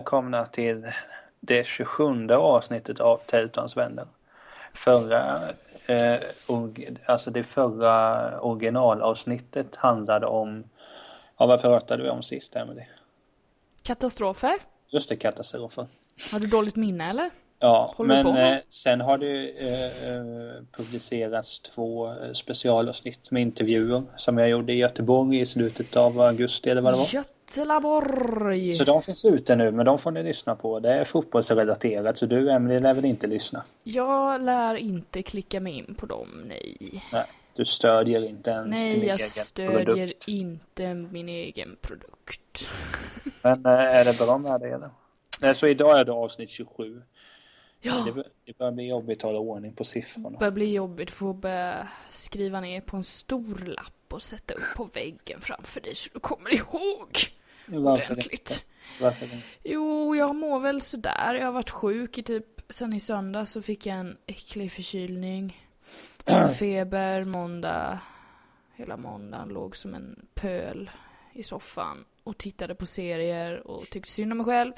välkomna till det 27 avsnittet av Tältans vänner. Förra, eh, alltså det förra originalavsnittet handlade om, ja vad pratade vi om sist Emelie? Katastrofer? Just det, katastrofer. Har du dåligt minne eller? Ja, Håller men eh, sen har det eh, eh, publicerats två eh, specialavsnitt med intervjuer som jag gjorde i Göteborg i slutet av augusti eller vad det var. Göteborg! Så de finns ute nu, men de får ni lyssna på. Det är fotbollsrelaterat, så du Emelie lär väl inte lyssna? Jag lär inte klicka mig in på dem, nej. Nej, du stödjer inte ens nej, din egen produkt. Nej, jag stödjer inte min egen produkt. Men är det bra med det eller? Nej, så idag är det avsnitt 27. Ja. Det, det börjar bli jobbigt att hålla ordning på siffrorna. Det börjar bli jobbigt att få börja skriva ner på en stor lapp och sätta upp på väggen framför dig så du kommer ihåg. Varför ordentligt. Varför det? Jo, jag mår väl sådär. Jag har varit sjuk i typ sen i söndag så fick jag en äcklig förkylning. Feber måndag. Hela måndagen låg som en pöl i soffan och tittade på serier och tyckte synd om mig själv.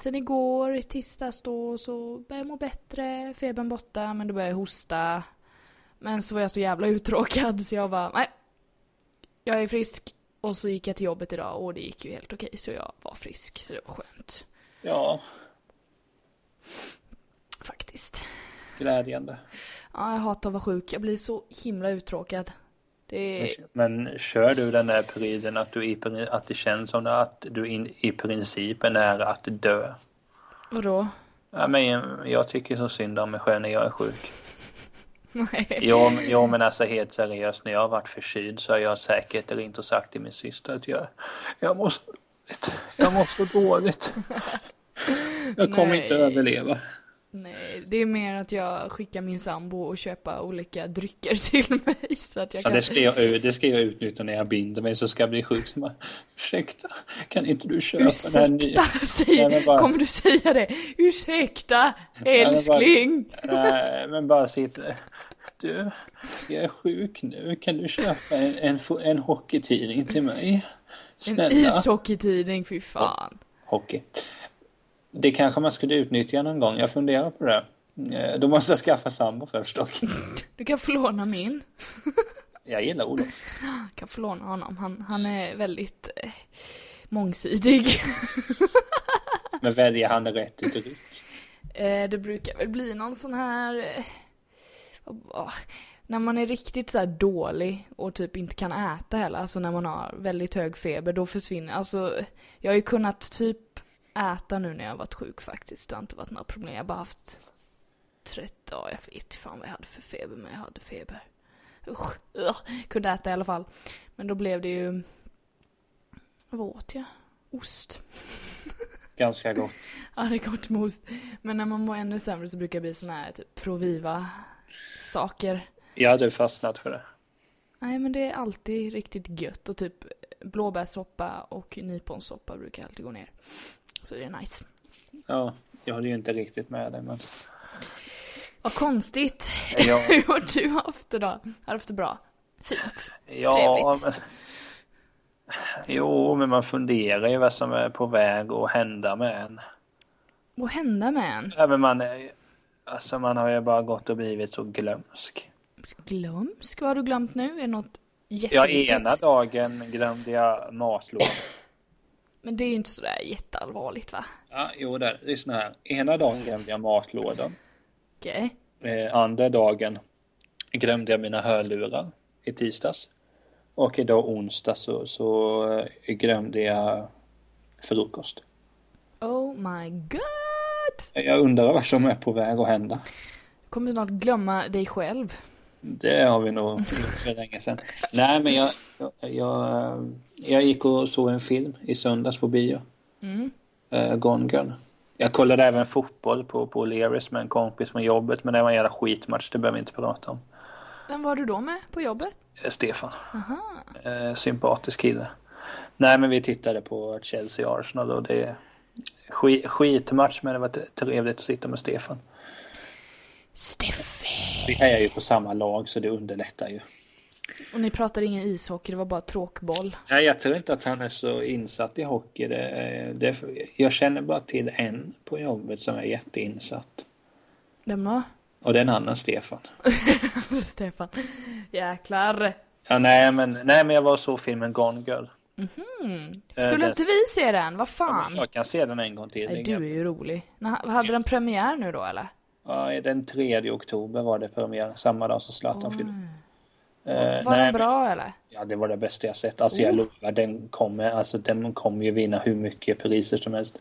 Sen igår, i tisdags då, så började jag må bättre, febern borta, men då började jag hosta. Men så var jag så jävla uttråkad så jag bara, nej. Jag är frisk. Och så gick jag till jobbet idag och det gick ju helt okej så jag var frisk så det var skönt. Ja. Faktiskt. Glädjande. Ja, jag hatar att vara sjuk. Jag blir så himla uttråkad. Det. Men kör du den där perioden att, du i, att det känns som att du in, i princip är nära att dö? Vadå? Ja, men jag tycker så synd om mig själv när jag är sjuk. Nej. Jo, jo, men alltså helt seriöst, när jag har varit förkyld så har jag säkert ringt och sagt till min syster att jag, jag dåligt. Jag mår så dåligt. Jag kommer inte överleva. Nej, det är mer att jag skickar min sambo och köpa olika drycker till mig så att jag ja, kan... det, ska jag, det ska jag utnyttja när jag binder mig så ska jag bli sjuk. Så bara, Ursäkta, kan inte du köpa Ursäkta, den här nya? Säger, nej, bara... kommer du säga det? Ursäkta, älskling. Nej, men bara, nej, men bara sitta. Du, jag är sjuk nu. Kan du köpa en, en, en hockeytidning till mig? Snälla. En ishockeytidning, fy fan. Hockey. Det kanske man skulle utnyttja någon gång. Jag funderar på det. Eh, då måste jag skaffa sambo först dock. Du kan få låna min. Jag gillar Olof. Jag kan få låna honom. Han, han är väldigt eh, mångsidig. Men väljer han rätt dryck? Eh, det brukar väl bli någon sån här... Eh, oh, när man är riktigt så dålig och typ inte kan äta heller, alltså när man har väldigt hög feber, då försvinner, alltså jag har ju kunnat typ äta nu när jag varit sjuk faktiskt. Det har inte varit några problem. Jag har bara haft 30, ja, jag vet fan vad jag hade för feber, men jag hade feber. Usch, uh, kunde äta i alla fall. Men då blev det ju, vad åt jag? Ost. Ganska gott. ja, det är gott med ost. Men när man mår ännu sämre så brukar det bli såna här typ Proviva saker. Jag hade fastnat för det. Nej, men det är alltid riktigt gött och typ blåbärssoppa och nyponsoppa brukar alltid gå ner. Så det är nice. Ja, jag håller ju inte riktigt med dig men... Vad konstigt. Ja. Hur har du haft det då? Har du haft det bra? Fint? Ja, Trevligt? Men... Jo, men man funderar ju vad som är på väg att hända med en. Vad hända med en? Ja, men man, är... alltså, man har ju bara gått och blivit så glömsk. Glömsk? Vad har du glömt nu? Är det något jätteviktigt? Ja, ena dagen glömde jag matlådan. Men det är ju inte sådär jätteallvarligt va? Ja, jo det är Lyssna här. Ena dagen glömde jag matlådan. Okej. Okay. Eh, andra dagen glömde jag mina hörlurar i tisdags. Och idag onsdag så, så eh, glömde jag frukost. Oh my god! Jag undrar vad som är på väg att hända. Du kommer snart glömma dig själv. Det har vi nog gjort för länge sedan. Nej, men jag, jag, jag gick och såg en film i söndags på bio. Mm. Uh, Gone Girl. Jag kollade även fotboll på, på Leris med en kompis från jobbet, men det var en jävla skitmatch, det behöver vi inte prata om. Vem var du då med på jobbet? Eh, Stefan. Uh, sympatisk kille. Nej, men vi tittade på Chelsea-Arsenal och det skit, skitmatch, men det var trevligt att sitta med Stefan. Steffe. Vi är ju på samma lag så det underlättar ju. Och ni pratade ingen ishockey, det var bara tråkboll. Nej, jag tror inte att han är så insatt i hockey. Det, det, jag känner bara till en på jobbet som är jätteinsatt. Vem då? Och det är en annan Stefan. Stefan. Jäklar. Ja, nej, men, nej, men jag var så filmen Gone Girl. Mm. Skulle inte vi se den? Vad fan? Ja, jag kan se den en gång till. Nej, du är ju rolig. Hade den premiär nu då eller? Ja, den 3 oktober var det premiär. Samma dag som Zlatan fyllde. Uh, var nej, den bra men, eller? Ja, det var det bästa jag sett. Alltså oh. jag lovar, den kommer, alltså, den kommer ju vinna hur mycket priser som helst.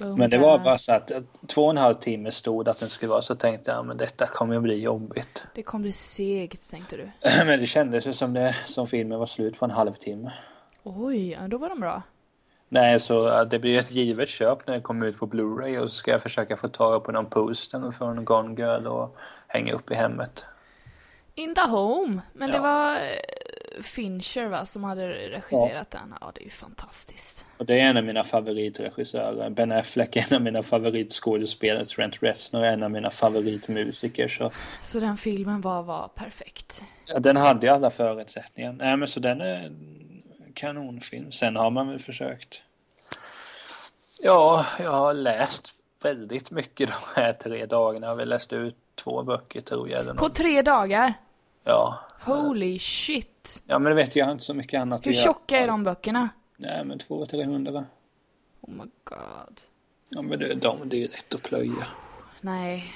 Oh men det var bara så att två och en halv timme stod att den skulle vara så tänkte jag men detta kommer att bli jobbigt. Det kommer bli segt tänkte du. men det kändes ju som det som filmen var slut på en halvtimme. Oj, då var den bra. Nej, så det blir ett givet köp när den kommer ut på Blu-ray och så ska jag försöka få tag på någon poster från Gone Girl och hänga upp i hemmet. In the Home, men ja. det var eh, Fincher va, som hade regisserat ja. den. Ja, det är ju fantastiskt. Och det är en av mina favoritregissörer. Ben Affleck är en av mina favoritskådespelare. Trent Reznor är en av mina favoritmusiker. Så, så den filmen var, var perfekt? Ja, den hade ju alla förutsättningar. Nej, men så den är kanonfilm. Sen har man väl försökt. Ja, jag har läst väldigt mycket de här tre dagarna. Jag har väl läst ut två böcker tror jag. Eller På tre dagar? Ja. Holy shit. Ja men det vet jag inte så mycket annat Hur tjocka är de böckerna? Nej men 200-300 va? Oh my god. Ja men det, de, det är ju lätt att plöja. Nej.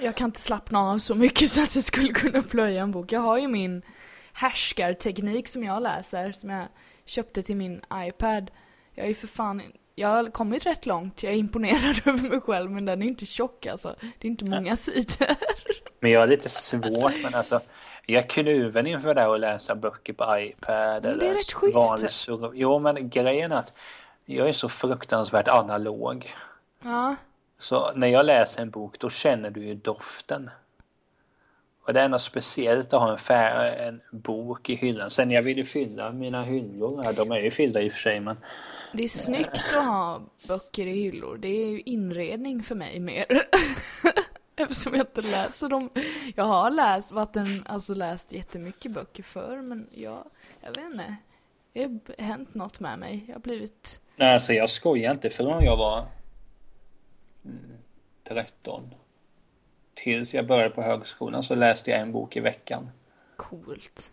Jag kan inte slappna av så mycket så att jag skulle kunna plöja en bok. Jag har ju min härskarteknik som jag läser, som jag köpte till min iPad. Jag är ju för fan jag har kommit rätt långt. Jag är imponerad över mig själv, men den är inte tjock alltså. Det är inte många sidor. Men jag har lite svårt, men alltså. Jag är kluven inför det att läsa böcker på iPad. Men det är rätt schysst. Jo, men grejen är att jag är så fruktansvärt analog. Ja. Så när jag läser en bok, då känner du ju doften. Och det är något speciellt att ha en, fär, en bok i hyllan. Sen jag vill ju fylla mina hyllor, de är ju fyllda i och för sig men det är snyggt att ha böcker i hyllor. Det är ju inredning för mig mer. Eftersom jag inte läser dem. Jag har läst, vatten, alltså läst jättemycket böcker förr men jag, jag vet inte. Det har hänt något med mig. Jag har blivit... Nej, alltså jag skojar inte. Förrän jag var 13. Tills jag började på högskolan så läste jag en bok i veckan. Coolt.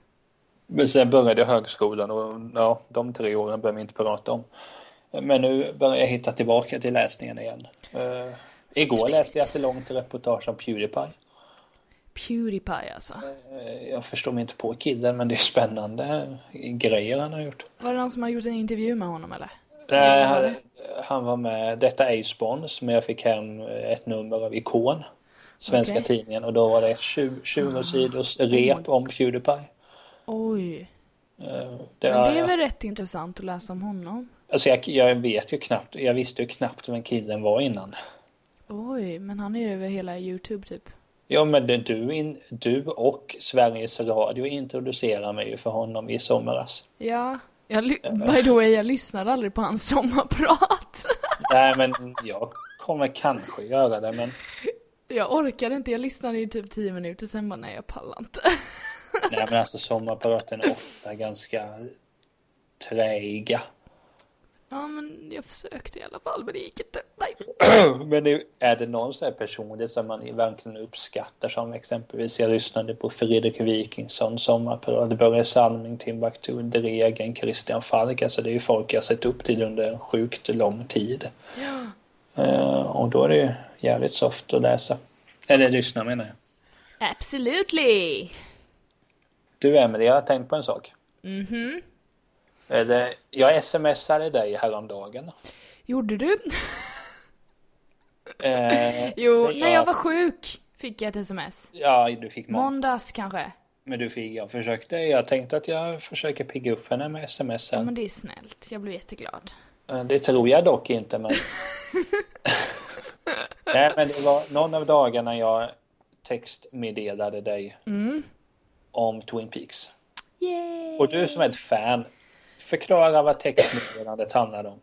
Men sen började jag högskolan och ja, de tre åren behöver vi inte prata om. Men nu börjar jag hitta tillbaka till läsningen igen. Uh, igår Tvitt. läste jag ett långt reportage om Pewdiepie. Pewdiepie alltså? Uh, jag förstår mig inte på killen men det är spännande grejer han har gjort. Var det någon som har gjort en intervju med honom eller? Nej, han, han, var med. Detta är spons men jag fick hem ett nummer av Ikon. Svenska okay. tidningen och då var det ett 20, 20 sidors rep om Pewdiepie. Oj. Uh, det, Men det är väl rätt intressant att läsa om honom? Alltså jag, jag vet ju knappt, jag visste ju knappt vem killen var innan. Oj, men han är ju över hela Youtube typ. Ja men du, in, du och Sveriges Radio introducerade mig ju för honom i somras. Ja, jag, by the way, jag lyssnade aldrig på hans sommarprat. Nej men jag kommer kanske göra det men... Jag orkade inte, jag lyssnade i typ tio minuter sen bara nej jag pallar inte. Nej men alltså sommarpraten är ofta ganska träiga. Ja men jag försökte i alla fall men det gick inte. Nej. men är det någon sån här personlighet som man verkligen uppskattar som exempelvis jag lyssnade på Fredrik Wikingsson sommarprat, Börje Salming, Timbuktu, Dregen, Christian Falk. Alltså det är ju folk jag sett upp till under en sjukt lång tid. Ja. Uh, och då är det ju jävligt soft att läsa. Eller lyssna menar jag. Absolutely! Du Emelie, jag har tänkt på en sak. Mhm. Mm jag smsade dig häromdagen. Gjorde du? eh, jo, när jag... jag var sjuk fick jag ett sms. Ja, du fick må Måndags kanske. Men du fick, jag försökte, jag tänkte att jag försöker pigga upp henne med sms. Ja, men det är snällt. Jag blev jätteglad. Eh, det tror jag dock inte, men... Nej, men det var någon av dagarna jag textmeddelade dig. Mm om Twin Peaks. Yay. Och du som är ett fan, förklara vad textmeddelandet handlar om.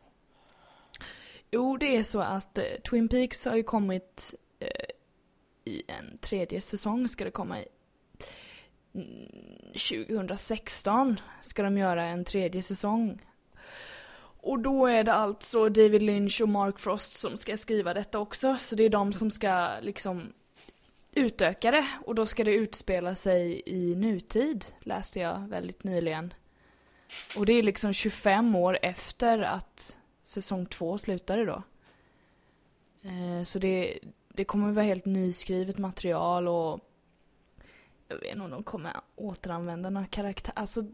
Jo, det är så att eh, Twin Peaks har ju kommit eh, i en tredje säsong ska det komma i. 2016 ska de göra en tredje säsong. Och då är det alltså David Lynch och Mark Frost som ska skriva detta också, så det är de som ska liksom utöka det. Och då ska det utspela sig i nutid, läste jag väldigt nyligen. Och det är liksom 25 år efter att säsong två slutade då. Eh, så det, det kommer vara helt nyskrivet material och jag vet inte om de kommer återanvända några karaktärer. Alltså,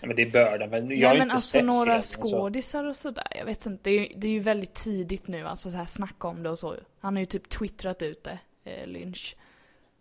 men det bör de väl? Jag har men inte alltså några skådisar och sådär. Jag vet inte. Det är, det är ju väldigt tidigt nu, alltså så här snacka om det och så. Han har ju typ twittrat ut det, eh, Lynch.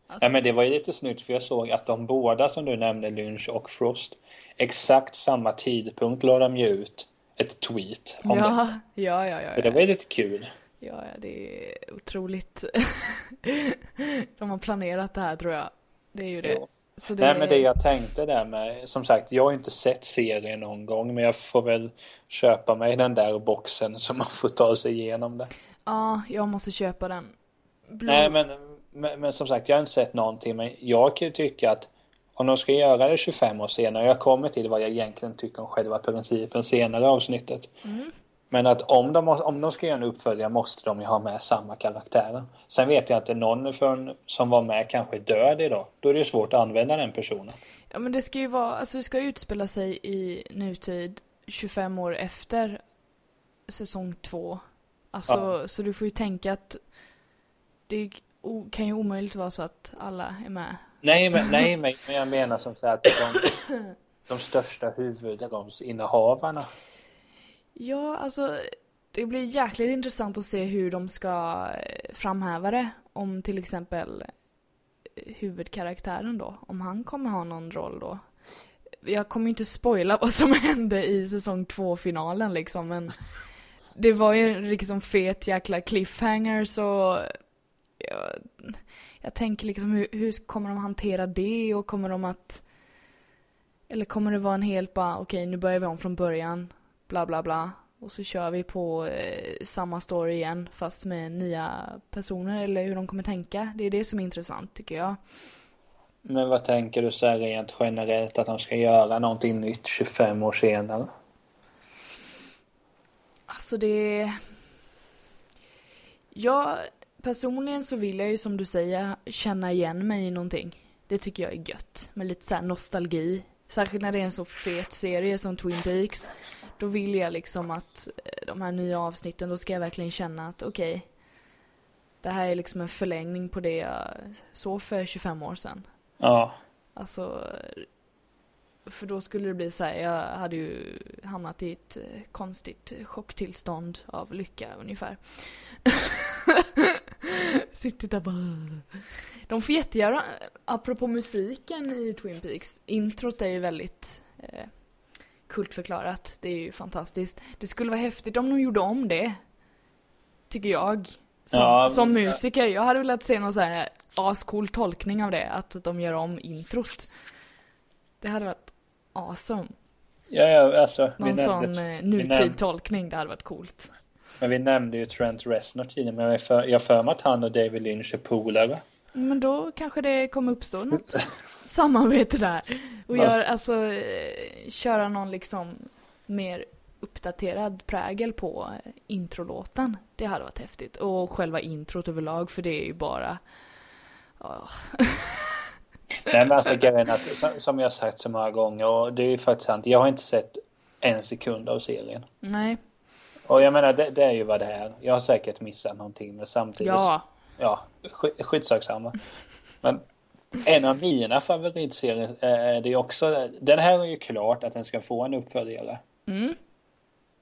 Att... Ja men det var ju lite snyggt för jag såg att de båda som du nämnde, Lynch och Frost, exakt samma tidpunkt la de ju ut ett tweet om ja, det. Ja, ja, ja. Så det var ju lite kul. Ja, det är otroligt. de har planerat det här tror jag. Det är ju det. Så det... Nej men det jag tänkte där med, som sagt jag har inte sett serien någon gång men jag får väl köpa mig den där boxen så man får ta sig igenom det. Ja, jag måste köpa den. Blue... Nej men, men, men, som sagt jag har inte sett någonting men jag kan ju tycka att om de ska göra det 25 år senare, jag kommer till vad jag egentligen tycker om själva principen senare avsnittet. Mm. Men att om de, måste, om de ska göra en uppföljare måste de ju ha med samma karaktärer. Sen vet jag att någon från, som var med kanske är död idag. Då är det svårt att använda den personen. Ja men det ska ju vara, alltså det ska utspela sig i nutid 25 år efter säsong 2. Alltså, ja. så du får ju tänka att det kan ju omöjligt vara så att alla är med. Nej men, nej, men jag menar som så att de, de största huvudrollsinnehavarna Ja, alltså det blir jäkligt intressant att se hur de ska eh, framhäva det. Om till exempel eh, huvudkaraktären då, om han kommer ha någon roll då. Jag kommer inte spoila vad som hände i säsong två finalen liksom, men det var ju en liksom fet jäkla cliffhanger så jag, jag tänker liksom hur, hur kommer de hantera det och kommer de att eller kommer det vara en helt bara okej okay, nu börjar vi om från början bla bla bla. Och så kör vi på eh, samma story igen fast med nya personer eller hur de kommer tänka. Det är det som är intressant tycker jag. Men vad tänker du så här rent generellt att de ska göra någonting nytt 25 år senare? Alltså det... Ja, personligen så vill jag ju som du säger känna igen mig i någonting. Det tycker jag är gött. Med lite så nostalgi. Särskilt när det är en så fet serie som Twin Peaks. Då vill jag liksom att eh, de här nya avsnitten, då ska jag verkligen känna att okej, okay, det här är liksom en förlängning på det jag såg för 25 år sedan. Ja. Alltså, för då skulle det bli så här, jag hade ju hamnat i ett eh, konstigt chocktillstånd av lycka ungefär. Sitter där bara... De får jättegärna, apropå musiken i Twin Peaks, introt är ju väldigt eh, kultförklarat. Det är ju fantastiskt. Det skulle vara häftigt om de gjorde om det. Tycker jag. Som, ja, som musiker. Jag hade velat se någon sån här ascool tolkning av det. Att de gör om introt. Det hade varit awesome. Ja, ja, alltså. Någon sån eh, nutid-tolkning, det hade varit coolt. Men vi nämnde ju Trent Reznor tidigare, men jag för, jag för mig att han och David Lynch är polare. Men då kanske det kommer uppstå något samarbete där. Och gör, alltså, eh, köra någon liksom mer uppdaterad prägel på introlåten. Det hade varit häftigt. Och själva introt överlag, för det är ju bara... Oh. Nej men alltså grejen att, som jag sagt så många gånger och det är ju faktiskt sant. Jag har inte sett en sekund av serien. Nej. Och jag menar det, det är ju vad det är. Jag har säkert missat någonting men samtidigt. Ja. Ja, skitsamma. Men en av mina favoritserier är det också. Den här är ju klart att den ska få en uppföljare. Mm.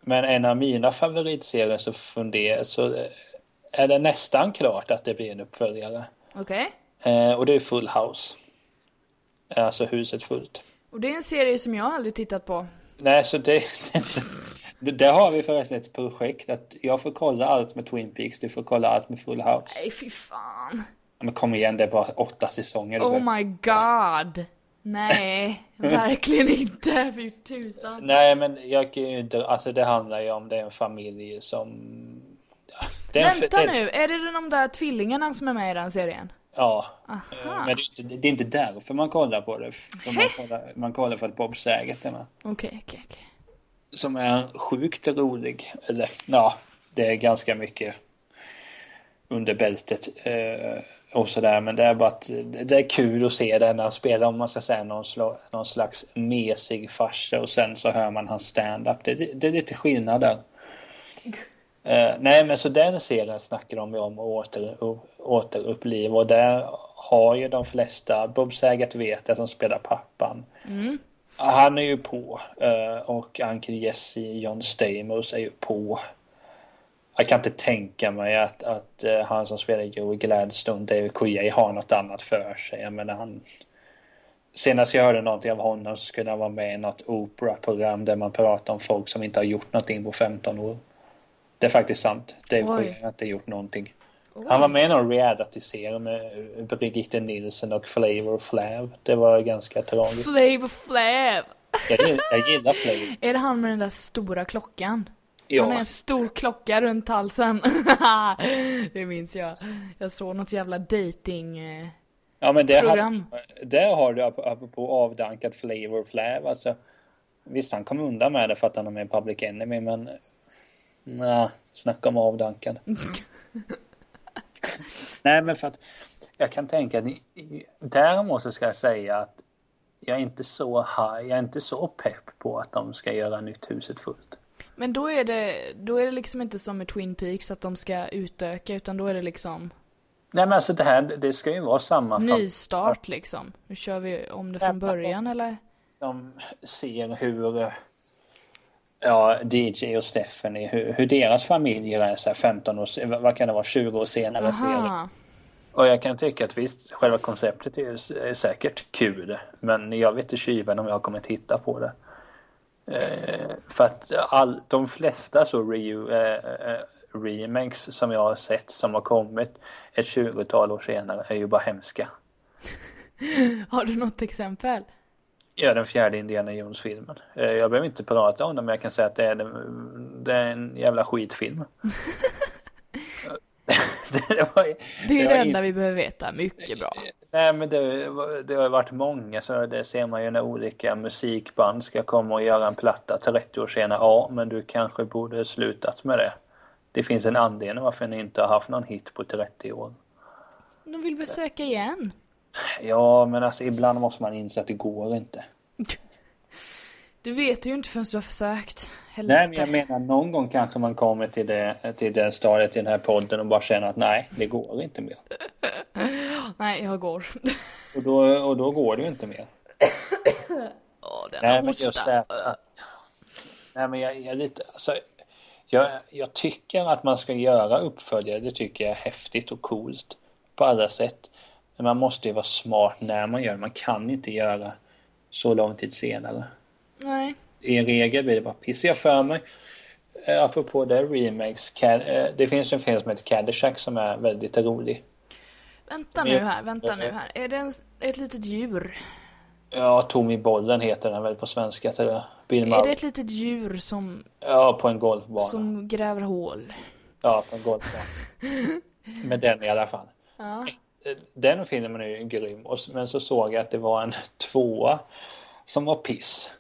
Men en av mina favoritserier så funderar så är det nästan klart att det blir en uppföljare. Okej. Okay. Eh, och det är Full House. Alltså huset fullt. Och det är en serie som jag aldrig tittat på. Nej, så det, det, det har vi förresten ett projekt att jag får kolla allt med Twin Peaks, du får kolla allt med Full House. Nej, fy fan. Men kom igen, det är bara åtta säsonger. Oh my god. Nej, verkligen inte. Fy tusan. Nej, men jag kan ju inte, alltså det handlar ju om det är en familj som... Ja, Vänta en, nu, är det de där tvillingarna som är med i den serien? Ja, Aha. men det är, inte, det är, inte, därför man kollar på det. Man, kollar, man kollar för att Bob Saget är med. Okej, okej, okej. Som är sjukt rolig. Eller ja, det är ganska mycket under bältet eh, och sådär. Men det är bara att det är kul att se det när han spelar om man ska säga någon, någon slags mesig farsa och sen så hör man hans stand-up. Det, det, det är lite skillnad där. Eh, nej, men så den serien snackar de om åter, återuppliv och där har ju de flesta, Bob Saget vet det som spelar pappan. Mm. Han är ju på uh, och Uncle Jesse, John Stamos är ju på. Jag kan inte tänka mig att, att uh, han som spelar Joey Gladstone, David Coulier, har något annat för sig. Jag menar han... Senast jag hörde någonting av honom så skulle han vara med i något opera-program där man pratar om folk som inte har gjort någonting på 15 år. Det är faktiskt sant. Dave Oj. har inte gjort någonting. Oj. Han var med i någon reality-serie med Brigitte Nielsen och Flavor Flav. Det var ganska tragiskt. Flavor Flav! Jag gillar, jag gillar Flavor. Är det han med den där stora klockan? Ja. Han har en stor klocka runt halsen. det minns jag. Jag såg något jävla dating eh, Ja men det har, där har du apropå avdankad Flavor Flav. Alltså, visst han kom undan med det för att han är med i Public Enemy men Nej, snacka om avdankad. Nej, men för att jag kan tänka att däremot ska jag säga att jag är inte så high, jag är inte så pepp på att de ska göra nytt huset fullt. Men då är det, då är det liksom inte som med Twin Peaks att de ska utöka utan då är det liksom Nej men alltså det här, det ska ju vara samma Nystart liksom. Nu kör vi om det från början eller? Som ser hur ja, DJ och Stephanie, hur, hur deras familjer är så 15 år, vad kan det vara, 20 år senare Och jag kan tycka att visst, själva konceptet är, är säkert kul, men jag vet inte tjuven om jag kommer titta på det. Eh, för att all, de flesta så re, eh, eh, remakes som jag har sett som har kommit ett 20-tal år senare är ju bara hemska. har du något exempel? Ja, den fjärde Indiana Jones-filmen. Eh, jag behöver inte prata om den, men jag kan säga att det är, det är en jävla skitfilm. det, var, det är det, enda in... vi behöver veta, mycket bra. Nej, men det, det har varit många, så det ser man ju när olika musikband ska komma och göra en platta 30 år senare. Ja, men du kanske borde slutat med det. Det finns en anledning varför ni inte har haft någon hit på 30 år. De vill väl söka igen? Ja, men alltså ibland måste man inse att det går inte. Du vet ju inte förrän du har försökt. Helvete. Nej, men jag menar någon gång kanske man kommer till det, till det stadiet i den här podden och bara känner att nej, det går inte mer. nej, jag går. och, då, och då går det ju inte mer. Åh, oh, nej, men just det, att, Nej, men jag, jag lite, alltså, jag, jag tycker att man ska göra uppföljare. Det tycker jag är häftigt och coolt på alla sätt. Men man måste ju vara smart när man gör det. Man kan inte göra så lång tid senare. Nej. I regel blir det bara piss. Jag för mig, eh, apropå det, remakes. Eh, det finns en film som heter Caddyshack som är väldigt rolig. Vänta nu här, vänta nu här. Är det en, ett litet djur? Ja, Tommy Bollen heter den väl på svenska till det. Bill är det ett litet djur som... Ja, på en golfbana. Som gräver hål? Ja, på en golfbana. Med den i alla fall. Ja den filmen är ju grym. Men så såg jag att det var en tvåa som var piss.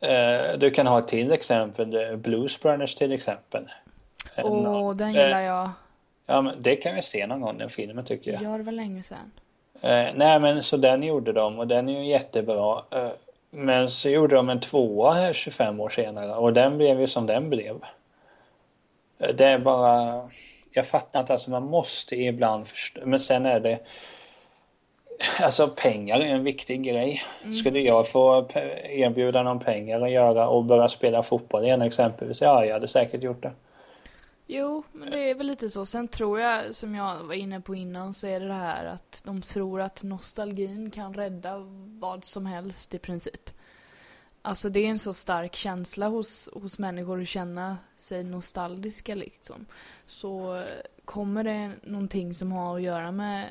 Eh, du kan ha ett till exempel, Blues Brothers till exempel. Åh, oh, den gillar jag. Ja, men det kan vi se någon gång, den filmen tycker jag. Ja, det var länge sedan. Eh, nej, men så den gjorde de och den är ju jättebra. Eh, men så gjorde de en tvåa 25 år senare och den blev ju som den blev. Det är bara jag fattar inte, alltså man måste ibland förstå, men sen är det Alltså pengar är en viktig grej. Mm. Skulle jag få erbjuda någon pengar att göra och börja spela fotboll igen exempelvis, ja jag hade säkert gjort det. Jo, men det är väl lite så. Sen tror jag, som jag var inne på innan, så är det det här att de tror att nostalgin kan rädda vad som helst i princip. Alltså det är en så stark känsla hos, hos människor att känna sig nostalgiska liksom. Så kommer det någonting som har att göra med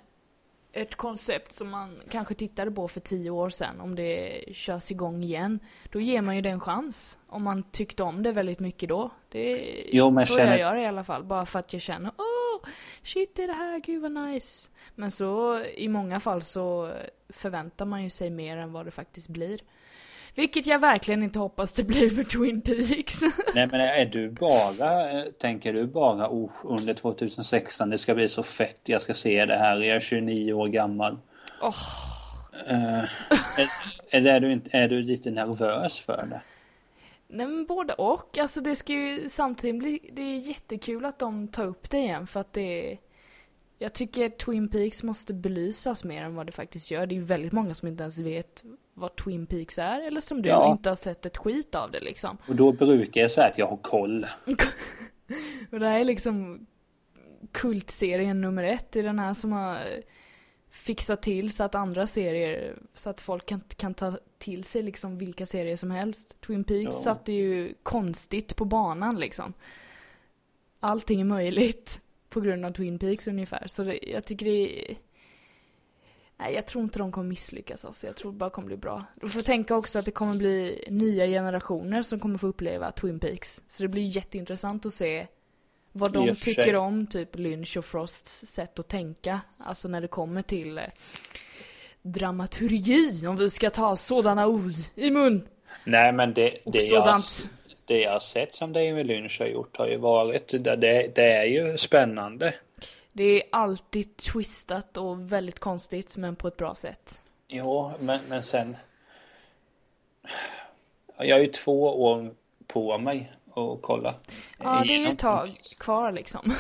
ett koncept som man kanske tittade på för tio år sedan, om det körs igång igen, då ger man ju det en chans. Om man tyckte om det väldigt mycket då. Det jo, men så känner... jag gör i alla fall, bara för att jag känner åh, shit är det här, gud vad nice. Men så i många fall så förväntar man ju sig mer än vad det faktiskt blir. Vilket jag verkligen inte hoppas det blir för Twin Peaks. Nej men är du bara, eh, tänker du bara oh, under 2016 det ska bli så fett, jag ska se det här, jag är 29 år gammal. Oh. Uh, är, är, du inte, är du lite nervös för det? Nej men både och. Alltså det ska ju samtidigt bli, det är jättekul att de tar upp det igen för att det är jag tycker Twin Peaks måste belysas mer än vad det faktiskt gör. Det är ju väldigt många som inte ens vet vad Twin Peaks är, eller som du ja. inte har sett ett skit av det liksom. Och då brukar jag säga att jag har koll. och det här är liksom kultserien nummer ett i den här som har fixat till så att andra serier, så att folk kan, kan ta till sig liksom vilka serier som helst. Twin Peaks ja. satte ju konstigt på banan liksom. Allting är möjligt på grund av Twin Peaks ungefär. Så det, jag tycker det är... Nej, jag tror inte de kommer misslyckas alltså. Jag tror det bara kommer bli bra. Du får tänka också att det kommer bli nya generationer som kommer få uppleva Twin Peaks. Så det blir jätteintressant att se vad de tycker om typ Lynch och Frosts sätt att tänka. Alltså när det kommer till eh, dramaturgi, om vi ska ta sådana ord i mun. Nej men det, det, jag, det jag har sett som David Lynch har gjort har ju varit, det, det är ju spännande. Det är alltid twistat och väldigt konstigt men på ett bra sätt. Ja, men, men sen... Jag har ju två år på mig att kolla. Ja, det är ju ett tag kvar liksom.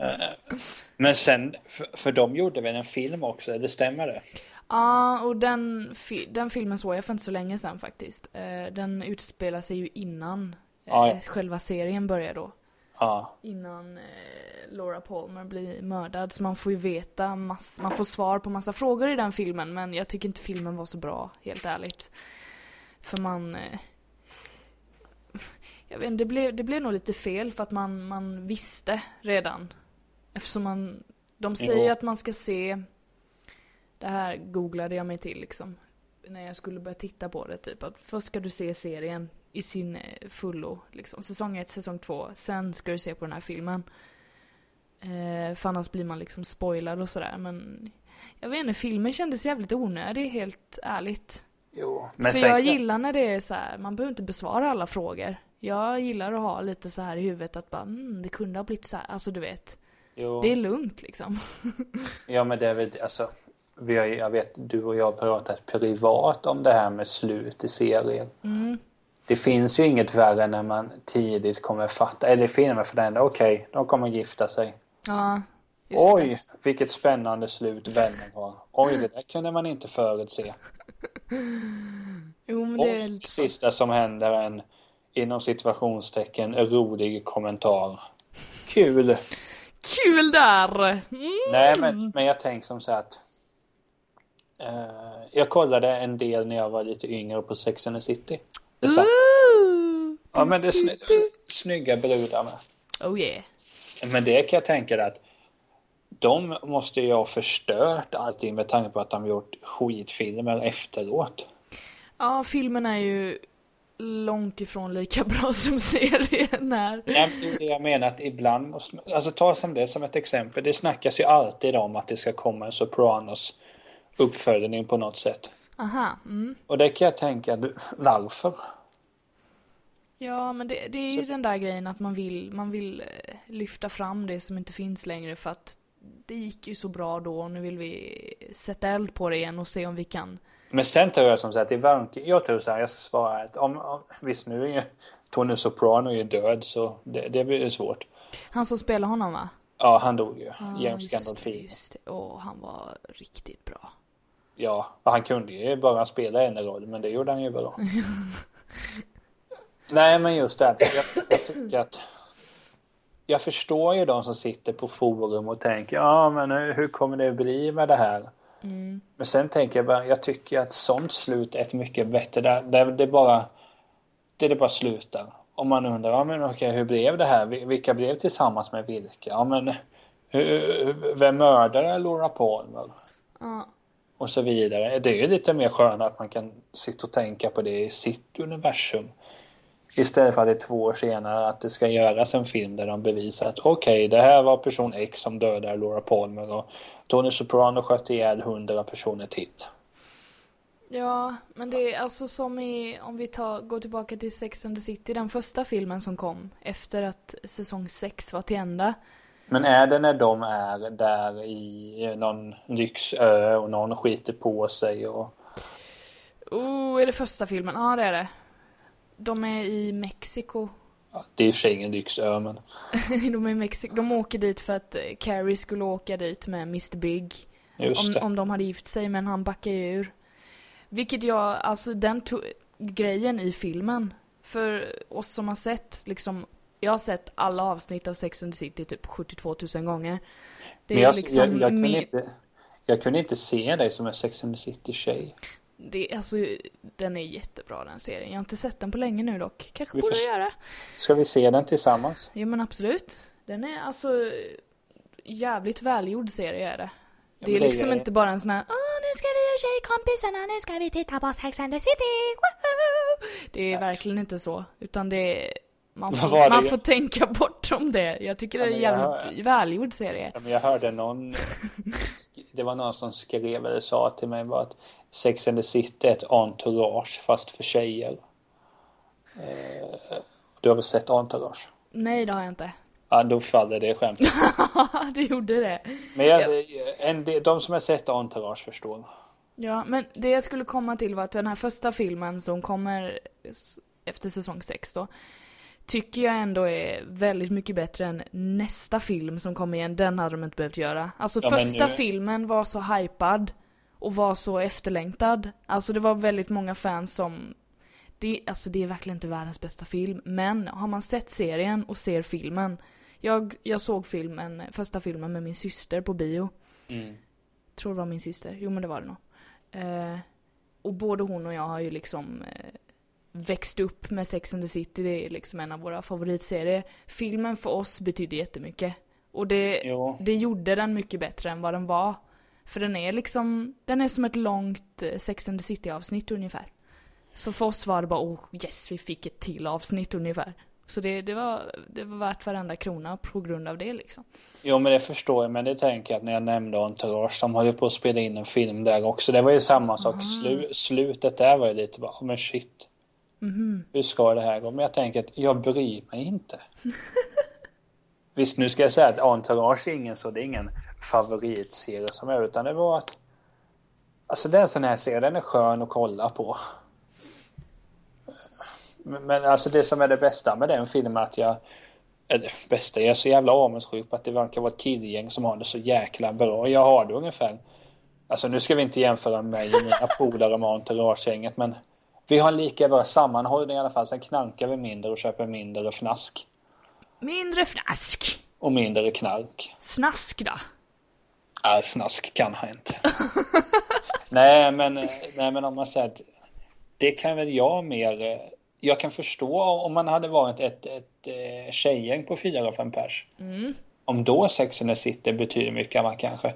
Eh, men sen, för, för de gjorde väl en film också, det stämmer det? Ja, och den, den filmen såg jag för inte så länge sedan faktiskt. Eh, den utspelar sig ju innan ja, ja. själva serien börjar då. Ja. Innan Laura Palmer blir mördad. Så man får ju veta, mass, man får svar på massa frågor i den filmen. Men jag tycker inte filmen var så bra, helt ärligt. För man... Eh, jag vet inte, det blev, det blev nog lite fel för att man, man visste redan. Eftersom man... De säger jo. att man ska se... Det här googlade jag mig till liksom. När jag skulle börja titta på det typ. Att först ska du se serien i sin eh, fullo. Liksom. Säsong 1, säsong 2. Sen ska du se på den här filmen. Eh, för annars blir man liksom spoilad och sådär. Men jag vet inte, filmen kändes jävligt onödig, helt ärligt. Jo, men För jag gillar när det är så här, man behöver inte besvara alla frågor. Jag gillar att ha lite så här i huvudet att bara, mm, det kunde ha blivit så här. Alltså du vet. Jo. Det är lugnt liksom. ja men det är väl, alltså. Vi har, jag vet, du och jag har pratat privat om det här med slut i serien. Mm. Det finns ju inget värre när man tidigt kommer fatta, eller filmer för den, okej, okay, de kommer gifta sig. Ja, Oj, det. vilket spännande slut vännen har. Oj, det där kunde man inte förutse. jo, men det är lite... sista som händer en, inom situationstecken, rolig kommentar. Kul! Kul där! Mm. Nej, men, men jag tänker som så att uh, jag kollade en del när jag var lite yngre på Sex and the City. Satt. Ja, men det är sny snygga brudar med. Oh yeah. Men det kan jag tänka att de måste ju ha förstört allting med tanke på att de gjort skitfilmer efteråt. Ja, filmen är ju långt ifrån lika bra som serien är. Nej, jag menar att ibland måste alltså ta som det som ett exempel. Det snackas ju alltid om att det ska komma en Sopranos uppföljning på något sätt. Aha. Mm. Och det kan jag tänka, varför? Ja, men det, det är ju den där grejen att man vill, man vill eh, lyfta fram det som inte finns längre för att det gick ju så bra då och nu vill vi sätta eld på det igen och se om vi kan. Men sen tror jag som sagt, jag tror så här, jag ska svara att om, om visst nu är Tony Soprano är död så det, det blir svårt. Han som spelar honom va? Ja, han dog ju. Ah, James Gandolfini. Just det, och han var riktigt bra. Ja, han kunde ju bara spela en roll, men det gjorde han ju bra. Nej, men just det. Jag, jag tycker att... Jag förstår ju de som sitter på forum och tänker, ja men hur kommer det bli med det här? Mm. Men sen tänker jag bara, jag tycker att sånt slut är ett mycket bättre. Där, där det bara... Det, det bara slutar. Om man undrar, ja men okej, hur blev det här? Vilka blev tillsammans med vilka? Ja men... Hur, vem mördade Laura Palmer? Ja och så vidare. Det är ju lite mer skönt att man kan sitta och tänka på det i sitt universum. Istället för att det är två år senare att det ska göras en film där de bevisar att okej, okay, det här var person X som dödade Laura Palmer och Tony Soprano sköt ihjäl hundra personer till. Ja, men det är alltså som i, om vi tar, går tillbaka till Sex and the City, den första filmen som kom efter att säsong 6 var till ända. Men är det när de är där i någon lyxö och någon skiter på sig och... Oh, är det första filmen? Ja, det är det. De är i Mexiko. Ja, det är i och för sig ingen lyxö, men... de är i Mexiko. De åker dit för att Carrie skulle åka dit med Mr Big. Just om, om de hade gift sig, men han backade ju ur. Vilket jag, alltså den grejen i filmen, för oss som har sett liksom, jag har sett alla avsnitt av Sex and the City typ 72 000 gånger. Det Men jag, är liksom jag, jag, kunde inte, jag kunde inte se dig som en Sex and the City-tjej. Det, alltså, den är jättebra den serien. Jag har inte sett den på länge nu dock. Kanske vi borde får, göra. Ska vi se den tillsammans? Jo men absolut. Den är alltså jävligt välgjord serie är det. Det är liksom inte bara en sån här Åh, nu ska vi och tjejkompisarna, nu ska vi titta på Sex and the City, Woohoo! Det är verkligen inte så, utan det är man får, man får tänka bort om det. Jag tycker ja, det är en jävligt hör... välgjord serie. Ja, men jag hörde någon, det var någon som skrev eller sa till mig bara att Sex and the City är ett entourage fast för tjejer. Eh, du har väl sett entourage? Nej, det har jag inte. Ja, då faller det skämtet. det gjorde det. Men jag, en de som har sett Entourage förstår. Ja, men det jag skulle komma till var att den här första filmen som kommer efter säsong 6 då, tycker jag ändå är väldigt mycket bättre än nästa film som kommer igen. Den hade de inte behövt göra. Alltså ja, första nu... filmen var så hypad och var så efterlängtad. Alltså det var väldigt många fans som det, alltså det är verkligen inte världens bästa film, men har man sett serien och ser filmen jag, jag såg filmen, första filmen med min syster på bio. Mm. Tror det var min syster, jo men det var det nog. Eh, och både hon och jag har ju liksom eh, växt upp med Sex and the City, det är liksom en av våra favoritserier. Filmen för oss betydde jättemycket. Och det, det gjorde den mycket bättre än vad den var. För den är liksom, den är som ett långt eh, Sex and the City avsnitt ungefär. Så för oss var det bara, oh yes, vi fick ett till avsnitt ungefär. Så det, det, var, det var värt varenda krona på grund av det liksom. Jo men det förstår jag, men det tänker jag att när jag nämnde Entourage, som höll på att spela in en film där också. Det var ju samma sak, Slu, slutet där var ju lite bara, men shit. Mm. Hur ska det här gå? Men jag tänker att jag bryr mig inte. Visst, nu ska jag säga att Entourage är ingen så, det är ingen favoritserie som är, utan det var att Alltså det är en sån här serie, den är skön att kolla på. Men alltså det som är det bästa med den filmen är att jag... Det bästa, jag är så jävla avundsjuk på att det verkar vara ett killgäng som har det så jäkla bra. Jag har det ungefär... Alltså nu ska vi inte jämföra mig och mina polare med entouragegänget men... Vi har lika bra sammanhållning i alla fall. Sen knankar vi mindre och köper mindre fnask. Mindre fnask? Och mindre knark. Snask då? Ja, snask kan ha hänt. nej, men, nej, men om man säger att det kan väl jag mer jag kan förstå om man hade varit ett, ett, ett eh, tjejgäng på fyra, fem pers. Mm. Om då Sex and the City betyder mycket man kanske.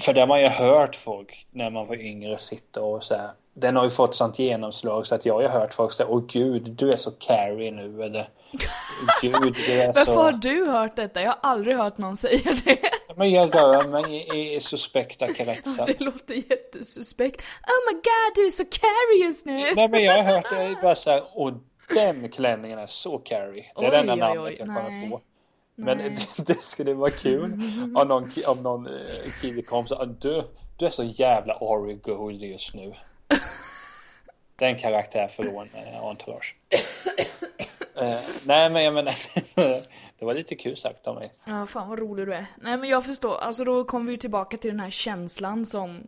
För det har man ju hört folk när man var yngre sitta och så här. Den har ju fått sånt genomslag så att jag har hört folk säga Åh gud, du är så carry nu eller Gud, du är så... Varför har du hört detta? Jag har aldrig hört någon säga det. Men jag rör mig i, i suspekta kretsar. Det låter jättesuspekt. Oh my god, du är så carry just nu. Nej men jag har hört det bara så här, och den klänningen är så carry. Det är det enda namnet jag kommer på. Men det, det, skulle vara kul om någon, om någon eh, kille kom sa du, du är så jävla Ari Gold just nu. Den karaktär från eh, Entourage. uh, nej men jag menar Det var lite kul sagt av mig. Ja, fan vad rolig du är. Nej men jag förstår, alltså då kommer vi tillbaka till den här känslan som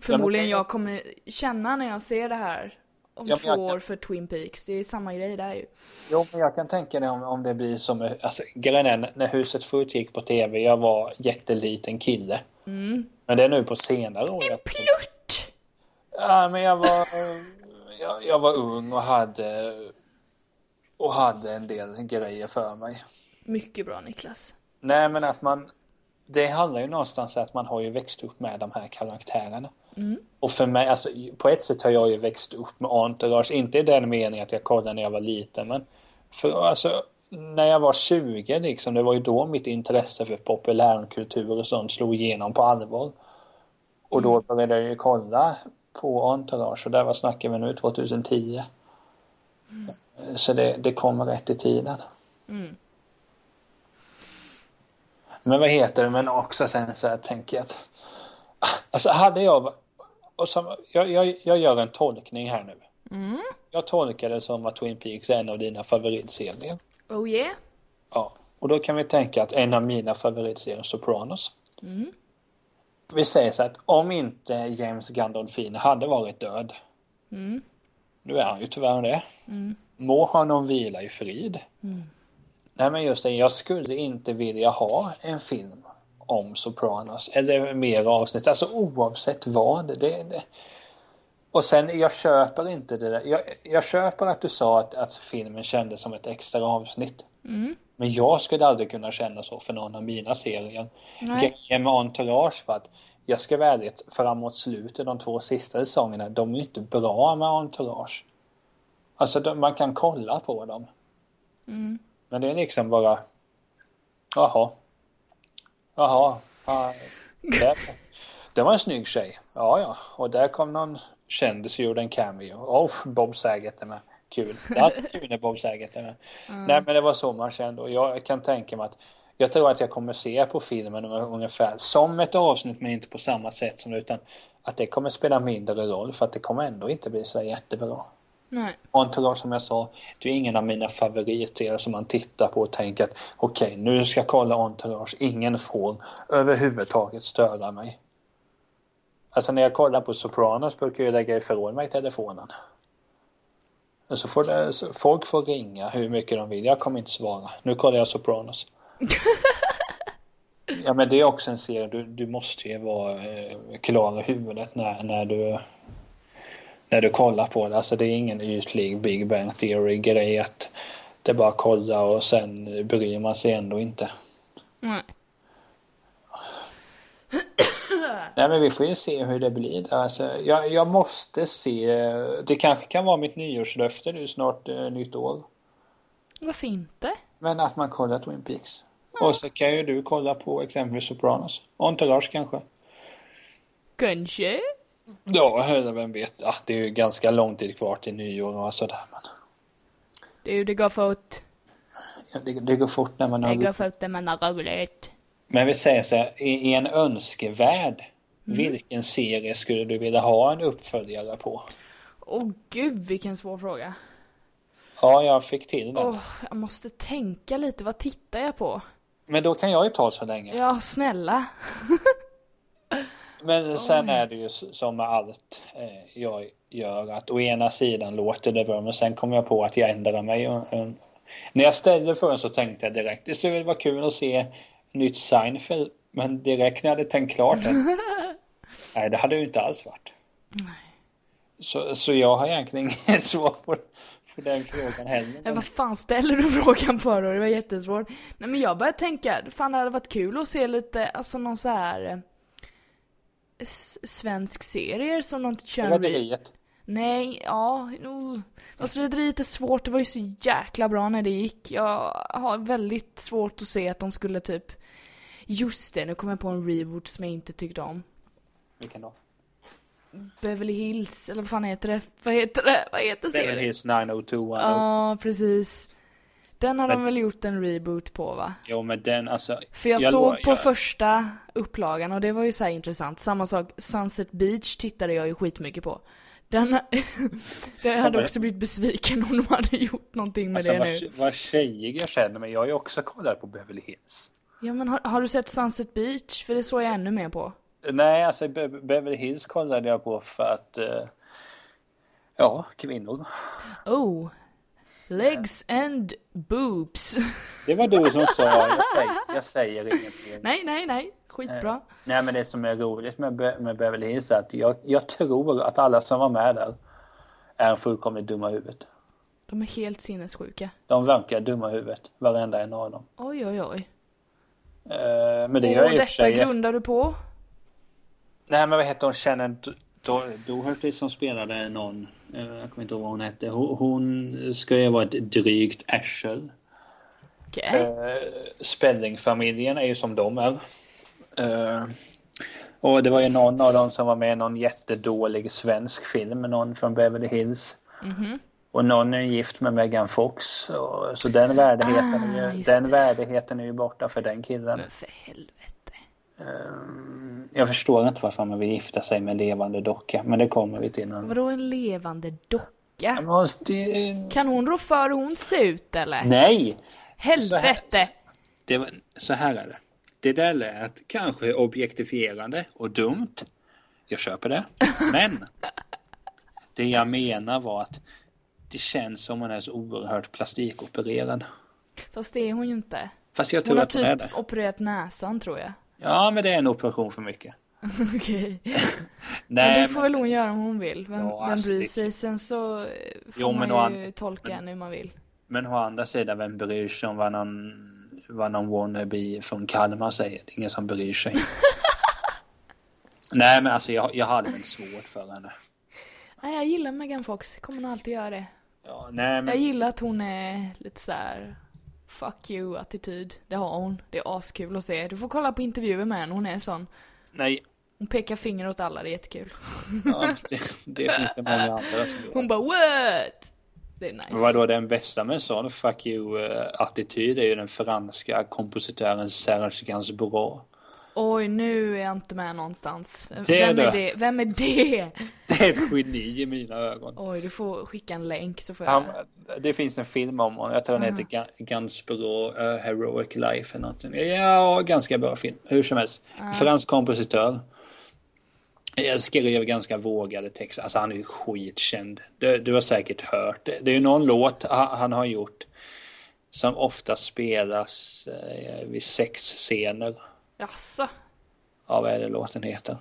förmodligen jag kommer känna när jag ser det här om ja, två kan... år för Twin Peaks. Det är samma grej där ju. Jo, men jag kan tänka mig om, om det blir som, alltså grejen är när huset förut gick på tv, jag var jätteliten kille. Mm. Men det är nu på senare år. En plutt! Ja, men jag var, jag, jag var ung och hade och hade en del grejer för mig. Mycket bra Niklas. Nej men att man det handlar ju någonstans om att man har ju växt upp med de här karaktärerna. Mm. Och för mig, alltså på ett sätt har jag ju växt upp med Entourage, inte i den meningen att jag kollade när jag var liten, men för alltså när jag var 20 liksom, det var ju då mitt intresse för populärkultur och sånt slog igenom på allvar. Och då började jag ju kolla på Entourage och där var snackar vi nu 2010. Mm. Så det, det kommer rätt i tiden. Mm. Men vad heter det, men också sen så här tänker jag att Alltså hade jag och som, jag, jag, jag gör en tolkning här nu. Mm. Jag tolkar det som att Twin Peaks är en av dina favoritserier. Oh yeah. Ja, och då kan vi tänka att en av mina favoritserier Sopranos. Mm. Vi säger så att om inte James Gandolfini hade varit död. Mm. Nu är han ju tyvärr det. Mm. Må honom vila i frid. Mm. Nej men just det, jag skulle inte vilja ha en film om Sopranos. Eller mer avsnitt, alltså oavsett vad. Det, det. Och sen, jag köper inte det där. Jag, jag köper att du sa att, att filmen kändes som ett extra avsnitt. Mm. Men jag skulle aldrig kunna känna så för någon av mina serier. Grejen med Entourage var att jag ska vara ärlig, framåt slutet, de två sista säsongerna, de är inte bra med Entourage. Alltså de, man kan kolla på dem. Mm. Men det är liksom bara, jaha. Jaha. Ja, det, det var en snygg tjej. Ja, ja. Och där kom någon kändis och gjorde en cameo. Oh, Bob Saget är med. Kul. Det är alltid kul när Bob Saget är med. Mm. Nej, men det var så man kände. Och jag kan tänka mig att jag tror att jag kommer se på filmen ungefär som ett avsnitt men inte på samma sätt som det utan att det kommer spela mindre roll för att det kommer ändå inte bli så jättebra. Nej. Entourage som jag sa, det är ingen av mina favoritserier som man tittar på och tänker att okej, okay, nu ska jag kolla Entourage, ingen får överhuvudtaget störa mig. Alltså när jag kollar på Sopranos brukar jag lägga ifrån mig telefonen. Så får det, så folk får ringa hur mycket de vill, jag kommer inte svara. Nu kollar jag Sopranos. ja men det är också en serie, du, du måste ju vara eh, klar i huvudet när, när du när du kollar på det. Alltså det är ingen ytlig Big Bang Theory grej att det bara kolla och sen bryr man sig ändå inte. Nej. Nej men vi får ju se hur det blir. Alltså, jag, jag måste se. Det kanske kan vara mitt nyårslöfte nu snart eh, nytt år. Varför inte? Men att man kollar Twin Peaks. Mm. Och så kan ju du kolla på exempelvis Sopranos. Entourage kanske. Kanske. Ja, eller vem vet. Ja, det är ju ganska lång tid kvar till nyår och sådär. Men... Du, det går fort. Ja, det, det går fort när man har... Det går fort när man har roligt. Men vi säger så här, i, en önskevärld, mm. vilken serie skulle du vilja ha en uppföljare på? Åh oh, gud, vilken svår fråga. Ja, jag fick till den. Oh, jag måste tänka lite, vad tittar jag på? Men då kan jag ju ta så länge. Ja, snälla. Men sen är det ju som med allt eh, jag gör att å ena sidan låter det bra men sen kommer jag på att jag ändrar mig. Och, när jag ställde frågan så tänkte jag direkt det skulle vara kul att se nytt Seinfeld men direkt när jag hade tänkt klart det, nej det hade ju inte alls varit. Nej. Så, så jag har egentligen inget svar på, på den frågan heller. Men... Vad fan ställer du frågan på då? Det var jättesvårt. Nej men jag började tänka, fan det hade varit kul att se lite, alltså någon så här eh, svensk serier som de kör Rederiet? Nej, ja, no. Alltså Rederiet är svårt, det var ju så jäkla bra när det gick. Jag har väldigt svårt att se att de skulle typ Just det, nu kom jag på en reboot som jag inte tyckte om. Vilken då? Beverly Hills, eller vad fan heter det? Vad heter det? Vad heter serien? Beverly Hills 90210. Ja, precis. Den har men, de väl gjort en reboot på va? Jo men den alltså. För jag, jag såg på jag... första upplagan och det var ju så intressant. Samma sak, Sunset Beach tittade jag ju skitmycket på. Den, jag hade också blivit besviken om de hade gjort någonting med alltså, det vad, nu. Vad tjejig jag känner mig. Jag har ju också kollat på Beverly Hills. Ja men har, har, du sett Sunset Beach? För det såg jag ännu mer på. Nej, alltså Be Beverly Hills kollade jag på för att uh, Ja, kvinnor. Oh, Legs and boobs. Det var du som sa, jag säger, jag säger ingenting. Nej, nej, nej. Skitbra. Eh, nej, men det som är roligt med, Be med Beverly Hills är att jag, jag tror att alla som var med där är fullkomligt dumma i huvudet. De är helt sinnessjuka. De verkar dumma i huvudet, varenda en av dem. Oj, oj, oj. Uh, men det och gör jag detta sig. grundar du på? Nej men vad hette hon? Shannon Do- Doherty som spelade någon. eh, Jag kommer inte ihåg vad hon hette. Hon, hon ska ju vara ett drygt arsel. Okej. Uh, Spellingfamiljen är ju som de är. Eh, och det var ju någon av dem som var med i någon jättedålig svensk film någon från Beverly Hills. Mhm. Och någon är gift med Megan Fox. Och, så den värdigheten, Ah, är ju, just den det. värdigheten är ju borta för den killen. Men för helvete. Ehm, jag förstår inte varför man vill gifta sig med en levande docka. Men det kommer vi till. nu. Vadå en levande docka? Måste... Kan hon rå för hur hon ser ut eller? Nej! Helvete! Det var, så här är det. Det där lät kanske objektifierande och dumt. Jag köper det. Men det jag menar var att det känns som hon är så oerhört plastikopererad. Fast det är hon ju inte. Fast jag Hon tror har att hon är typ det. opererat näsan tror jag. Ja, men det är en operation för mycket. Okej. Men Nej, det får väl hon göra om hon vill. Vem, Ja, vem alltså, bryr det- sig? Sen så får Jo, men man ju an- tolka henne hur man vill. Men å andra sidan, vem bryr sig om vad någon, vad någon wannabe från Kalmar säger? Det är ingen som bryr sig. Nej, men alltså jag, jag hade väl svårt för henne. Nej, jag gillar Megan Fox. Kommer nog alltid göra det. Ja, nej, Jag men, gillar att hon är lite så här fuck you attityd. Det har hon. Det är askul att se. Du får kolla på intervjuer med henne. Hon är sån. nej. Hon pekar finger åt alla. Det är jättekul. Ja, det, det finns det många andra som gör. Hon bara what? Det är nice. Vadå den bästa med en sån fuck you-attityd är ju den franska kompositören Serge Gainsbourg. Oj, nu är jag inte med någonstans. Det är Vem är det? Vem är det? Det är ett geni i mina ögon. Oj, du får skicka en länk så får jag... Han, det finns en film om honom. Jag tror den heter Ga- Gainsbourg uh, Heroic Life eller någonting. Ja, ganska bra film. Hur som helst. Fransk kompositör. Jag skrev ganska vågade texter. Alltså han är ju skitkänd. Du, du har säkert hört det. Det är ju någon låt ha- han har gjort som ofta spelas eh, vid sexscener. Jaså? Ja, vad är det låten heter?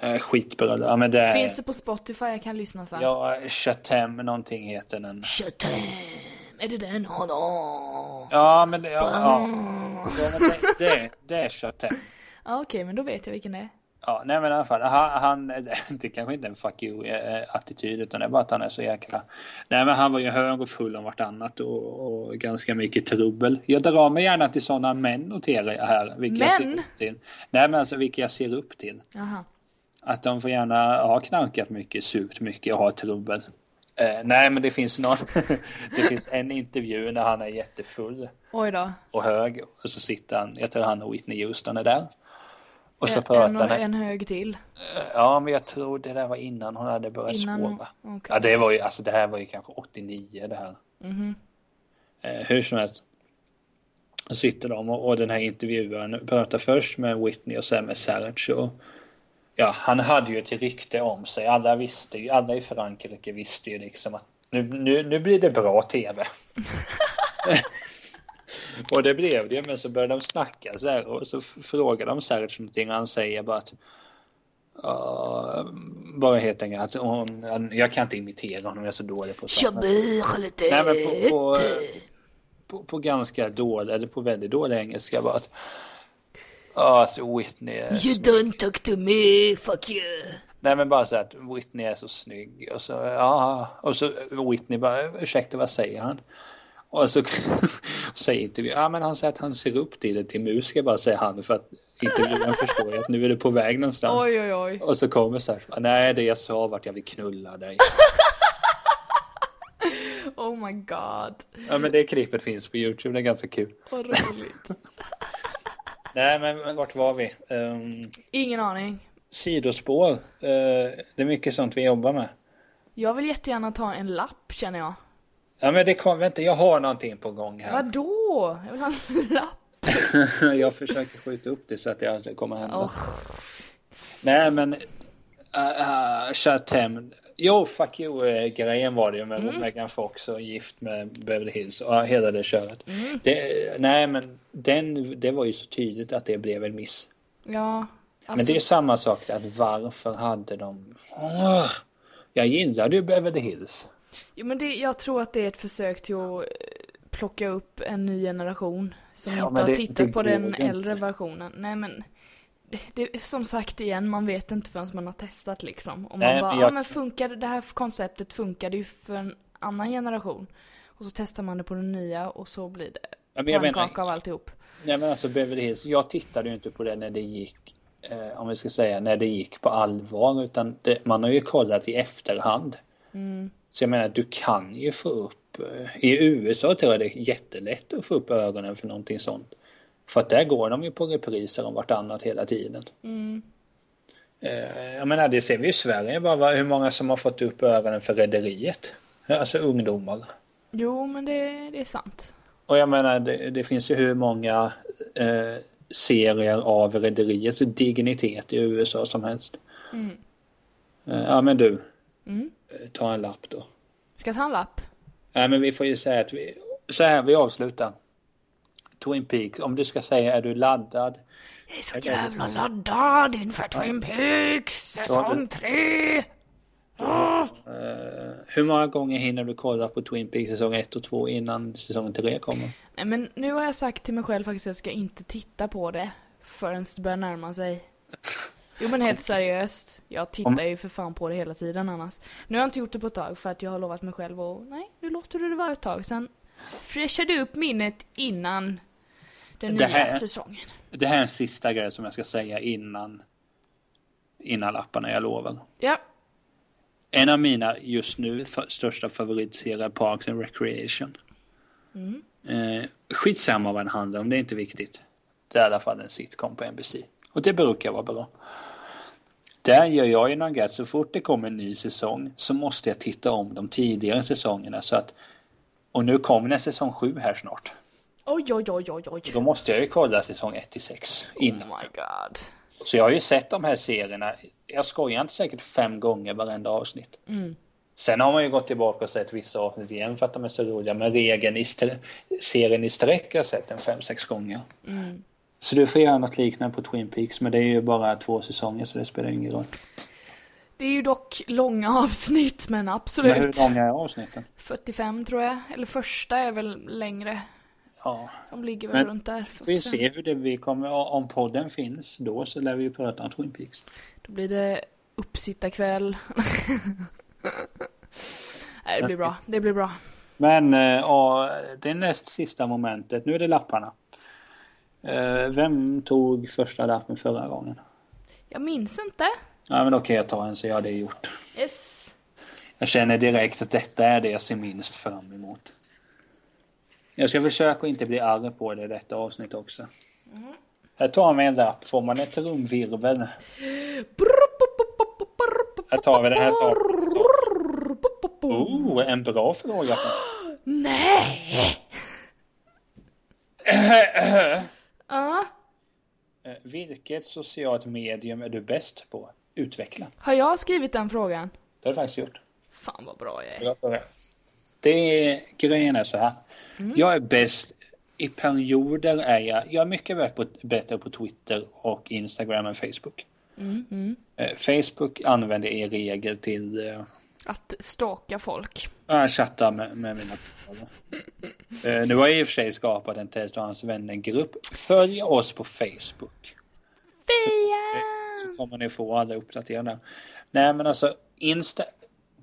Eh, skitbra. Ja, men det Finns det på Spotify? Jag kan lyssna sen. Ja, Chatem någonting heter den. Chatem, är det den? No. Ja, men det, ja, ja. ja men det, det, det är Chatem. Ja, okej, men då vet jag vilken det är. Ja, nej men i alla fall, han, han det kanske inte är en fuck you-attityd utan det är bara att han är så jäkla... Nej men han var ju hög och full om vartannat och, och ganska mycket trubbel. Jag drar mig gärna till sådana män noterar jag här. Vilka Jag ser upp till. Nej men alltså vilka jag ser upp till. Jaha. Att de får gärna ha knarkat mycket, supit mycket och ha trubbel. Eh, nej men det finns någon, det finns en intervju när han är jättefull Oj då. och hög och så sitter han, jag tror han och Whitney Houston är där. Och så En, pratar en, och en hög till. Ja, men jag tror det där var innan hon hade börjat Innan spåra. okej. Ja, det var ju, alltså det här var ju kanske 89 det här. Mhm. Eh, hur som helst. Så sitter de och, och den här intervjuaren pratar först med Whitney och sen med Serge. Och, ja, han hade ju ett rykte om sig. Alla visste ju, alla i Frankrike visste ju liksom att nu, nu, nu blir det bra tv. och det blev det, men så började de snacka så här och så frågade de Serge någonting och han säger bara att Ja, bara helt enkelt att hon, jag kan inte imitera honom, jag är så dålig på sånt. Nej men på, på, på, på ganska dålig, eller på väldigt dålig engelska bara att Ja, att Whitney är You snygg. don't talk to me, fuck you. Nej men bara så att Whitney är så snygg och så ja och så Whitney bara ursäkta vad säger han? Och så säger intervjuaren, ja men han säger att han ser upp till det till musiker bara säger han för att intervjuaren förstår ju att nu är det på väg någonstans. Oj, oj, oj. Och så kommer så här, nej det jag sa var att jag vill knulla dig. Oh my god. Ja men det klippet finns på Youtube, det är ganska kul. Vad roligt. Nej men men vart var vi? Um, Ingen aning. sidospår, uh, det är mycket sånt vi jobbar med. Jag vill jättegärna ta en lapp känner jag. Ja men det kom, vänta jag har någonting på gång här. Vadå? Jag vill ha en lapp. jag försöker skjuta upp det så att det aldrig kommer hända. Åh. Nej men, uh, uh, jo fuck you-grejen var det ju med Mm. Megan Fox och gift med Beverly Hills och uh, hela det köret. Mm. Det, nej men den, det var ju så tydligt att det blev en miss. Ja. Men Alltså, det är samma sak att varför hade de... Åh, jag gillade ju Beverly Hills. Jo, men det, jag tror att det är ett försök till att eh, plocka upp en ny generation som ja, inte har det, tittat det på den äldre versionen. Nej men, det, som sagt igen, man vet inte förrän man har testat liksom. Och man Nej, bara, jag... ja men funkar det här konceptet funkade ju för en annan generation. Och så testar man det på den nya och så blir det ja, pannkaka av alltihop. Nej men alltså Beverly Hills, jag tittade ju inte på det när det gick, eh, om vi ska säga när det gick på allvar, utan det, man har ju kollat i efterhand. Mm. Så jag menar, du kan ju få upp, eh, i USA tror jag det är jättelätt att få upp ögonen för någonting sånt. För att där går de ju på repriser om vartannat hela tiden. Mm. Eh, jag menar, det ser vi i Sverige bara, hur många som har fått upp ögonen för Rederiet. Alltså ungdomar. Jo, men det, det är sant. Och jag menar, det, det finns ju hur många eh, serier av Rederiets dignitet i USA som helst. Mm. Eh, ja, men du. Mm. Eh, ta en lapp då. Ska jag ta en lapp? Nej, men vi får ju säga att vi... Så här, vi avslutar. Twin Peaks, om du ska säga är du laddad? Jag är så jävla laddad inför Twin Peaks säsong 3! Uh, hur många gånger hinner du kolla på Twin Peaks säsong 1 och 2 innan säsong 3 kommer? Nej men nu har jag sagt till mig själv faktiskt att jag ska inte titta på det förrän det börjar närma sig. Jo men helt seriöst. Jag tittar ju för fan på det hela tiden annars. Nu har jag inte gjort det på ett tag för att jag har lovat mig själv och nej, nu låter du det vara ett tag. Sen fräschar du upp minnet innan den det nya här, säsongen. Det här är en sista grej som jag ska säga innan innan lapparna, jag lovar. Ja, en av mina just nu största favoritserier Parks and Recreation. Mm. Eh, skitsamma vad den handlar om, det är inte viktigt. Det är i alla fall en sitcom på NBC. Och det brukar vara bra. Där gör jag ju något så fort det kommer en ny säsong så måste jag titta om de tidigare säsongerna så att och nu kommer en säsong 7 här snart. Oj, oj, oj, oj, oj. Då måste jag ju kolla säsong 1 till 6 innan. Oh my god. Så jag har ju sett de här serierna, jag skojar inte säkert fem gånger varenda avsnitt. Mm. Sen har man ju gått tillbaka och sett vissa avsnitt igen för att de är så roliga. Men regeln i serien i sträck har jag sett den fem, sex gånger. Mm. Så du får göra något liknande på Twin Peaks, men det är ju bara två säsonger så det spelar ingen roll. Det är ju dock långa avsnitt, men absolut. Men hur långa är avsnitten? 45 tror jag. Eller första är väl längre. Ja. De ligger väl Men runt där. Vi ser hur det vi kommer, om podden finns då så lär vi ju prata om Twin Peaks. Då blir det uppsittarkväll. Nej, det blir bra. Det blir bra. Men ja, eh, det näst sista momentet. Nu är det lapparna. Eh, vem tog första lappen förra gången? Jag minns inte. Ja, men då kan jag ta en så jag har det gjort. Yes. Jag känner direkt att detta är det jag ser minst fram emot. Jag ska försöka att inte bli arg på det i detta avsnitt också. Mm. Här tar vi en lapp. Får man ett trumvirvel? Här tar vi den. Här tar vi. Oh, en bra fråga. Nej! Eh, vilket socialt medium är du bäst på? Utveckla. Har jag skrivit den frågan? Det har du faktiskt gjort. Fan vad bra jag är. Det är, grejen är så här. Mm. Jag är bäst i perioder är jag, jag är mycket bättre på, Twitter och Instagram än Facebook. Mm, mm. Eh, Facebook använder jag i regel till eh, att stalka folk. Ja, chatta med, med mina uh, Nu har jag i och för sig skapat en Test och hans vänner-grupp. Följ oss på Facebook. Fia! Så, kommer ni få alla uppdaterade. Nej men alltså, Insta,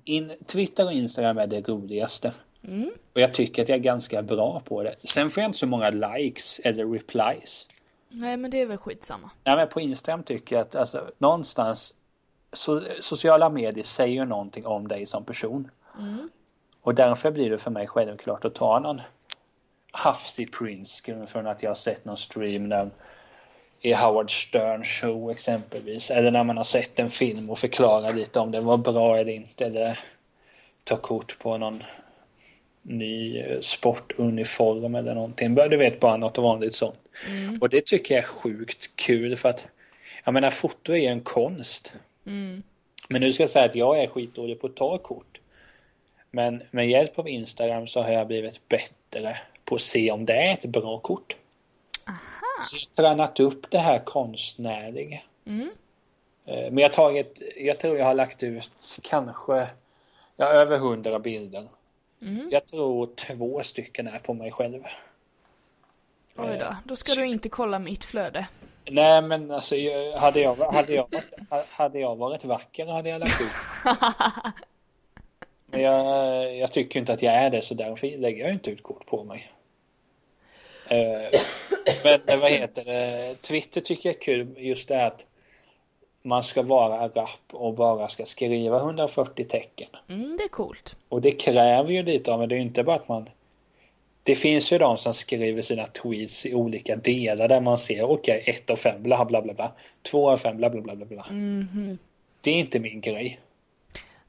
in, Twitter och Instagram är det roligaste. Mm. Och jag tycker att jag är ganska bra på det. Sen får jag inte så många likes eller replies. Nej men det är väl skitsamma. Nej men på Instagram tycker jag att alltså, någonstans so sociala medier säger någonting om dig som person. Mm. Och därför blir det för mig självklart att ta någon hafsig printscreen från att jag har sett någon stream där i Howard Stern show exempelvis. Eller när man har sett en film och förklarar lite om den var bra eller inte. Eller ta kort på någon ny eh, sportuniform eller någonting. Du vet bara något vanligt sånt. Mm. Och det tycker jag är sjukt kul för att jag menar foto är en konst. Mm. Men nu ska jag säga att jag är skitdålig på att ta kort. Men med hjälp av Instagram så har jag blivit bättre på att se om det är ett bra kort. Aha. Så jag har tränat upp det här konstnärliga. Mm. Eh, men jag har tagit, jag tror jag har lagt ut kanske, ja, över hundra bilder. Mm. Jag tror två stycken är på mig själv. Oj då, då ska du inte kolla mitt flöde. Nej men alltså hade jag, hade jag, hade jag varit vacker hade jag lagt ut. Men jag, jag tycker inte att jag är det så därför lägger jag inte ut kort på mig. Eh, men vad heter det, Twitter tycker jag är kul just det att man ska vara rapp och bara ska skriva 140 tecken. Mm, det är coolt. Och det kräver ju lite av men det är ju inte bara att man det finns ju de som skriver sina tweets i olika delar där man ser okej, okay, 1 av 5 bla bla bla bla, 2 av 5 bla bla bla bla. Mm. Det är inte min grej.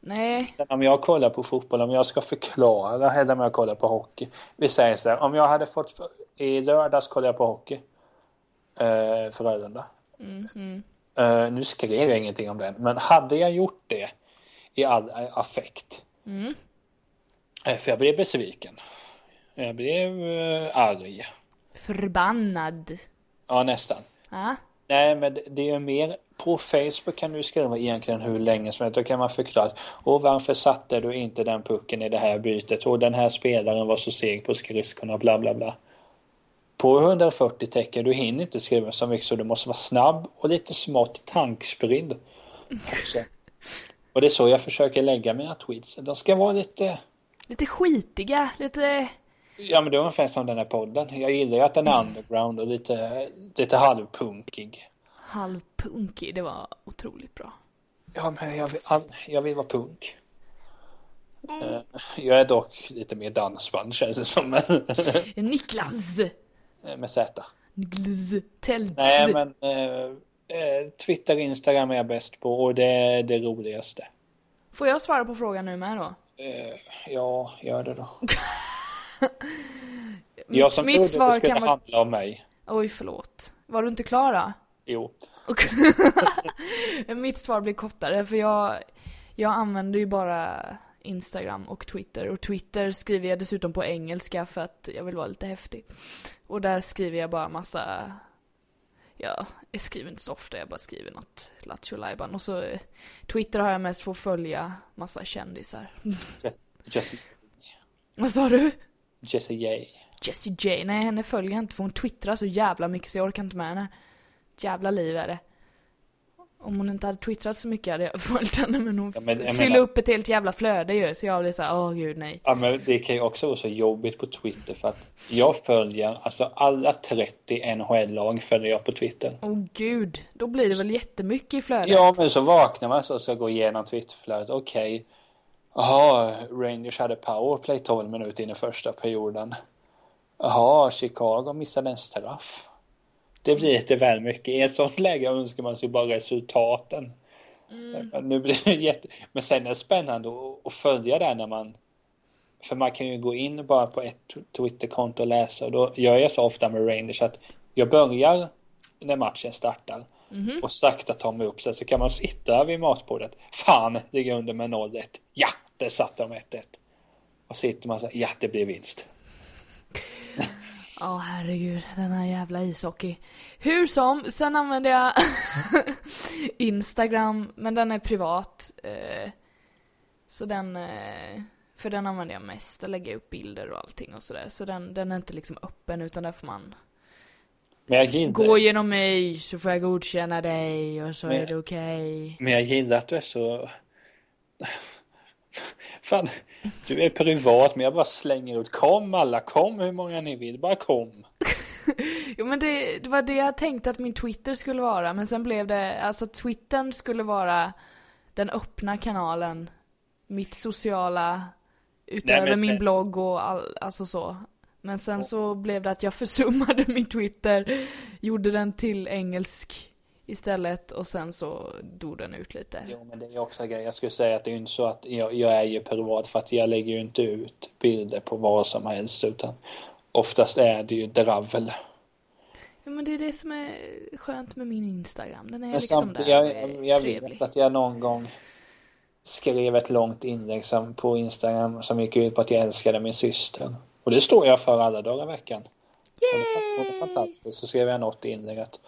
Nej. Om jag kollar på fotboll, om jag ska förklara eller om jag kollar på hockey. Vi säger så här, om jag hade fått, i lördags kollade jag på hockey. Eh, Frölunda. Mm -hmm. eh, nu skrev jag ingenting om den, men hade jag gjort det i all affekt. Mm. Eh, för jag blev besviken. Jag blev uh, arg. Förbannad. Ja, nästan. Ja. Nej, men det är mer på Facebook kan du skriva egentligen hur länge som helst. Då kan man förklara. Och varför satte du inte den pucken i det här bytet? Och den här spelaren var så seg på skridskorna, bla bla bla. På 140 tecken, du hinner inte skriva så mycket så du måste vara snabb och lite smått tankspridd. Alltså. Och det är så jag försöker lägga mina tweets. De ska vara lite... Lite skitiga, lite Ja men det är ungefär som den här podden. Jag gillar ju att den är underground och lite, lite halvpunkig. Halvpunkig, det var otroligt bra. Ja men jag vill, jag vill vara punk. Mm. Jag är dock lite mer dansband känns det som. Niklas! Eh, med Z. Niklas Tält. Nej men eh, eh, Twitter, Instagram är jag bäst på och det är det roligaste. Får jag svara på frågan nu med då? Eh, ja, gör det då. jag som mitt trodde det skulle kan handla om mig. Oj, förlåt. Var du inte klar då? Jo. mitt svar blir kortare för jag, jag använder ju bara Instagram och Twitter. Och Twitter skriver jag dessutom på engelska för att jag vill vara lite häftig. Och där skriver jag bara massa... Ja, jag skriver inte så ofta, jag bara skriver något lattjo Och så Twitter har jag mest för att följa massa kändisar. Vad sa du? Jessie J. Jessie J. Nej, henne följer jag inte för hon twittrar så jävla mycket så jag orkar inte med henne. Jävla liv är det. Om hon inte hade twittrat så mycket hade jag följt henne men hon ja, men, fyller upp ett helt jävla flöde ju så jag blir såhär, åh gud nej. Ja men det kan ju också vara så jobbigt på Twitter för att jag följer, alltså alla 30 NHL-lag följer jag på Twitter. Åh oh, gud, då blir det väl jättemycket i flödet? Ja men så vaknar man så och ska gå igenom Twitterflödet, okej. Okay. Jaha, Rangers hade powerplay 12 minuter in i första perioden. Jaha, Chicago missade en straff. Det blir lite väl mycket. I ett sånt läge önskar man sig bara resultaten. Mm. Nu blir det jätte... Men sen är det spännande att följa det när man... För man kan ju gå in bara på ett Twitterkonto och läsa och då gör jag så ofta med Rangers att jag börjar när matchen startar mm. och sakta tar mig upp så kan man sitta vid matbordet. Fan, ligger under med 0-1. Ja, där satte de 1-1. Och sitter man så ja det blir vinst. Ja oh, herregud, den här jävla ishockey. Hur som, sen använder jag Instagram, men den är privat. Eh, så den, eh, för den använder jag mest, där lägger jag upp bilder och allting och sådär. Så den, den är inte liksom öppen utan där får man gå genom mig så får jag godkänna dig och så men, är det okej. Okay. Men jag gillar att du är så Fan, du är privat men jag bara slänger ut kom alla, kom hur många ni vill, bara kom. jo men det, det, var det jag tänkte att min Twitter skulle vara men sen blev det, alltså Twittern skulle vara den öppna kanalen, mitt sociala, utöver Nej, sen... min blogg och all, alltså så. Men sen så blev det att jag försummade min Twitter, gjorde den till engelsk istället och sen så dog den ut lite. Jo men det är också grej. Jag skulle säga att det är inte så att jag, jag är ju privat för att jag lägger ju inte ut bilder på vad som helst utan oftast är det ju dravel. Ja men det är det som är skönt med min Instagram. Den är men liksom där jag, jag, jag vet att jag någon gång skrev ett långt inlägg som, på Instagram som gick ut på att jag älskade min syster. Och det står jag för alla dagar i veckan. Yay! Hon är fantastisk. Så skrev jag något inlägg att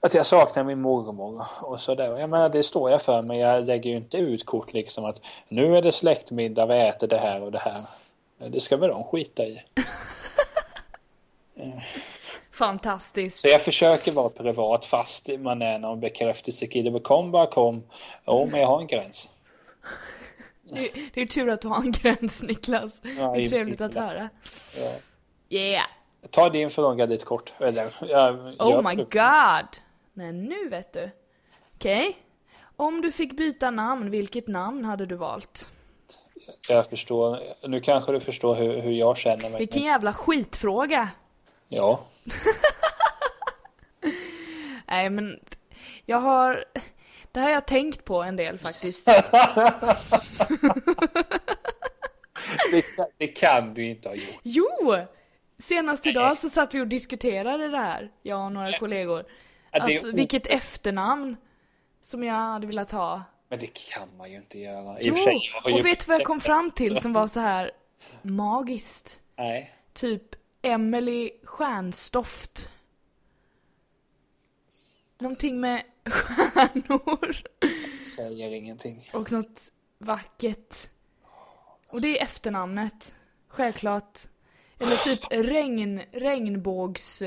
att jag saknar min mormor och sådär. Jag menar det står jag för men jag lägger ju inte ut kort liksom att nu är det släktmiddag, vi äter det här och det här. Det ska väl de skita i. Fantastiskt. Så jag försöker vara privat fast man är någon bekräftelsekille. Men kom bara kom. Jo, men jag har en gräns. Det, det är tur att du har en gräns Niklas. Ja, det är trevligt att höra. Ja. Yeah. Ta din fråga lite kort. Eller, jag, Oh jag- my god. Nej nu vet du. Okej. Om du fick byta namn, vilket namn hade du valt? Jag förstår. Nu kanske du förstår hur, hur jag känner mig. Vilken jävla skitfråga. Ja. Nej men, jag har... Det här har jag tänkt på en del faktiskt. Det, kan- det kan du inte ha gjort. Jo! Senast idag så satt vi och diskuterade det här, jag och några kollegor. Alltså vilket efternamn som jag hade velat ha. Men det kan man ju inte göra. Jo! och sig, jag har ju- Och vet du vad jag kom fram till som var så här magiskt? Nej. Typ Emily Stjärnstoft. Någonting med stjärnor. Säger ingenting. Och något vackert. Och det är efternamnet. Självklart. Eller typ regn, regnbågs...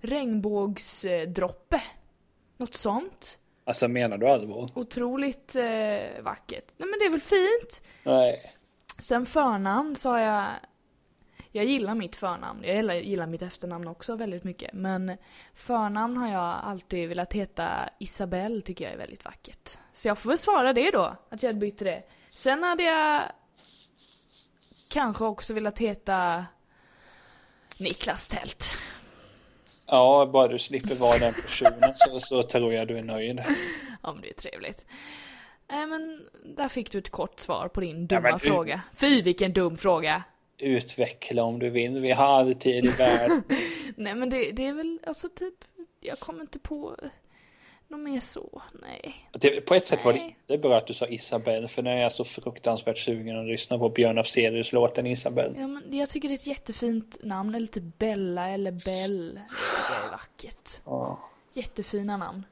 Regnbågsdroppe. Något sånt. Alltså menar du allvar? Otroligt eh, vackert. Nej men det är väl fint? Nej. Sen förnamn så har jag... Jag gillar mitt förnamn. Jag gillar, gillar mitt efternamn också väldigt mycket. Men förnamn har jag alltid velat heta Isabelle tycker jag är väldigt vackert. Så jag får väl svara det då, att jag bytte det. Sen hade jag kanske också velat heta Niklas Tält. Ja, bara du slipper vara den personen så, så tror jag du är nöjd. Om det är trevligt. Nej men, där fick du ett kort svar på din dumma men du- fråga. Fy vilken dum fråga! Utveckla om du vill. Vi har all tid i världen. Nej men det, det är väl alltså typ, jag kommer inte på något mer så, nej. Det, på ett sätt var det Nej. inte bra att du sa Isabelle, för nu är jag så fruktansvärt sugen att lyssna på Björn Afzelius låten Isabelle. Ja men jag tycker det är ett jättefint namn, eller typ Bella eller Bell. Det är vackert. Ja. Jättefina namn.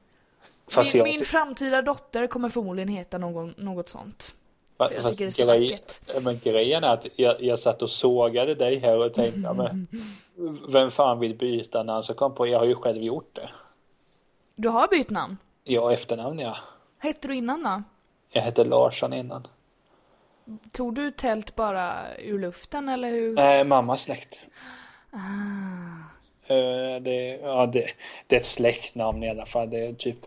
Fast Min, jag, min framtida dotter kommer förmodligen heta någon, något sånt. fast, jag tycker det är grej, vackert. men grejen är att jag, jag satt och sågade dig här och tänkte, men, vem fan vill byta namn? Så kom på, jag har ju själv gjort det. Du har bytt namn? Ja, efternamn ja. Hette du innan då? Jag hette Larsson innan. Tog du tält bara ur luften eller hur? Nej, mammas släkt. Ah. Eh, Det, ja, det, det är ett släktnamn i alla fall. Det är typ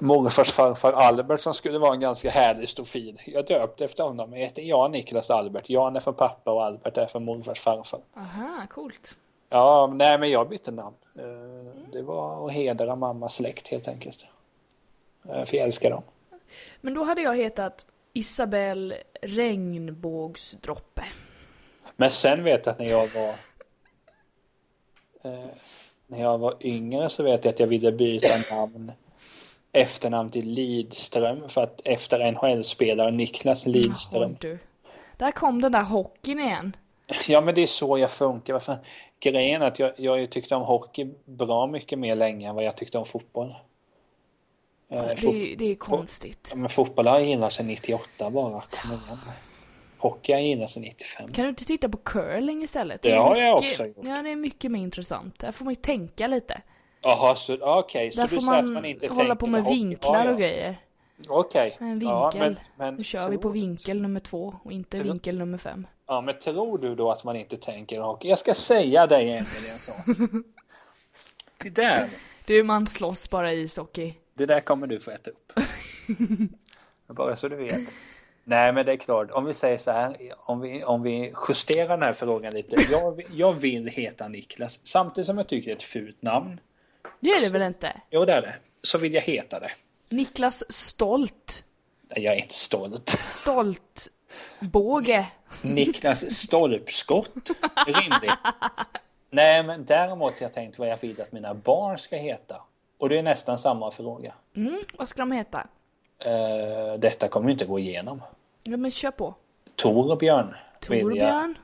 morfars farfar Albert som skulle vara en ganska härlig stofil. Jag döpte efter honom. Jag heter Jan Niklas Albert. Jan är för pappa och Albert är för morfars farfar. Aha, coolt. Ja, nej men jag bytte namn. Eh, Det var att hedra mammas släkt helt enkelt. Eh, För jag älskar dem. Men då hade jag hetat Isabelle Regnbågsdroppe. Men sen vet jag att när jag var eh, när jag var yngre så vet jag att jag ville byta namn efternamn till Lidström för att efter NHL-spelaren Niklas Jaha, Lidström. du. Där kom den där hockeyn igen. Ja men det är så jag funkar. Varför? Grejen är att jag, jag har ju tyckt om hockey bra mycket mer länge än vad jag tyckte om fotboll. Eh, Det, är- det är konstigt. men fotboll har jag gillat sedan 98 bara. Kom igen. Hockey har jag gillat sedan 95. Kan du inte titta på curling istället? Det är har jag mycket- också gjort. Ja, det är mycket mer intressant. Där får man ju tänka lite. Jaha, så okej. så Där du får säger att man, man inte hålla på med hockey. vinklar Ja, och ja. grejer. Okej. En Ja, vinkel. men, men, Nu kör vi på vinkel nummer två och inte vinkel nummer fem. Ja, men tror du då att man inte tänker hockey? Jag ska säga dig Emelie en sak. Det där, Du, man slåss bara ishockey. det där kommer du få äta upp. Bara så du vet. Nej, men det är klart. Om vi säger så här, om vi, om vi justerar den här frågan lite. Jag, jag vill heta Niklas, samtidigt som jag tycker det är ett fult namn. Det är det väl inte? Jo, det är det. Så vill jag heta det. Niklas Stolt. Nej, Jag är inte stolt. Stolt. Båge. Niklas Stolpskott. Rimligt. Nej, men däremot har jag tänkt vad jag vill att mina barn ska heta. Och det är nästan samma fråga. Mm, vad ska de heta? Eh, detta kommer ju inte gå igenom. Ja men kör på. Torbjörn. Torbjörn.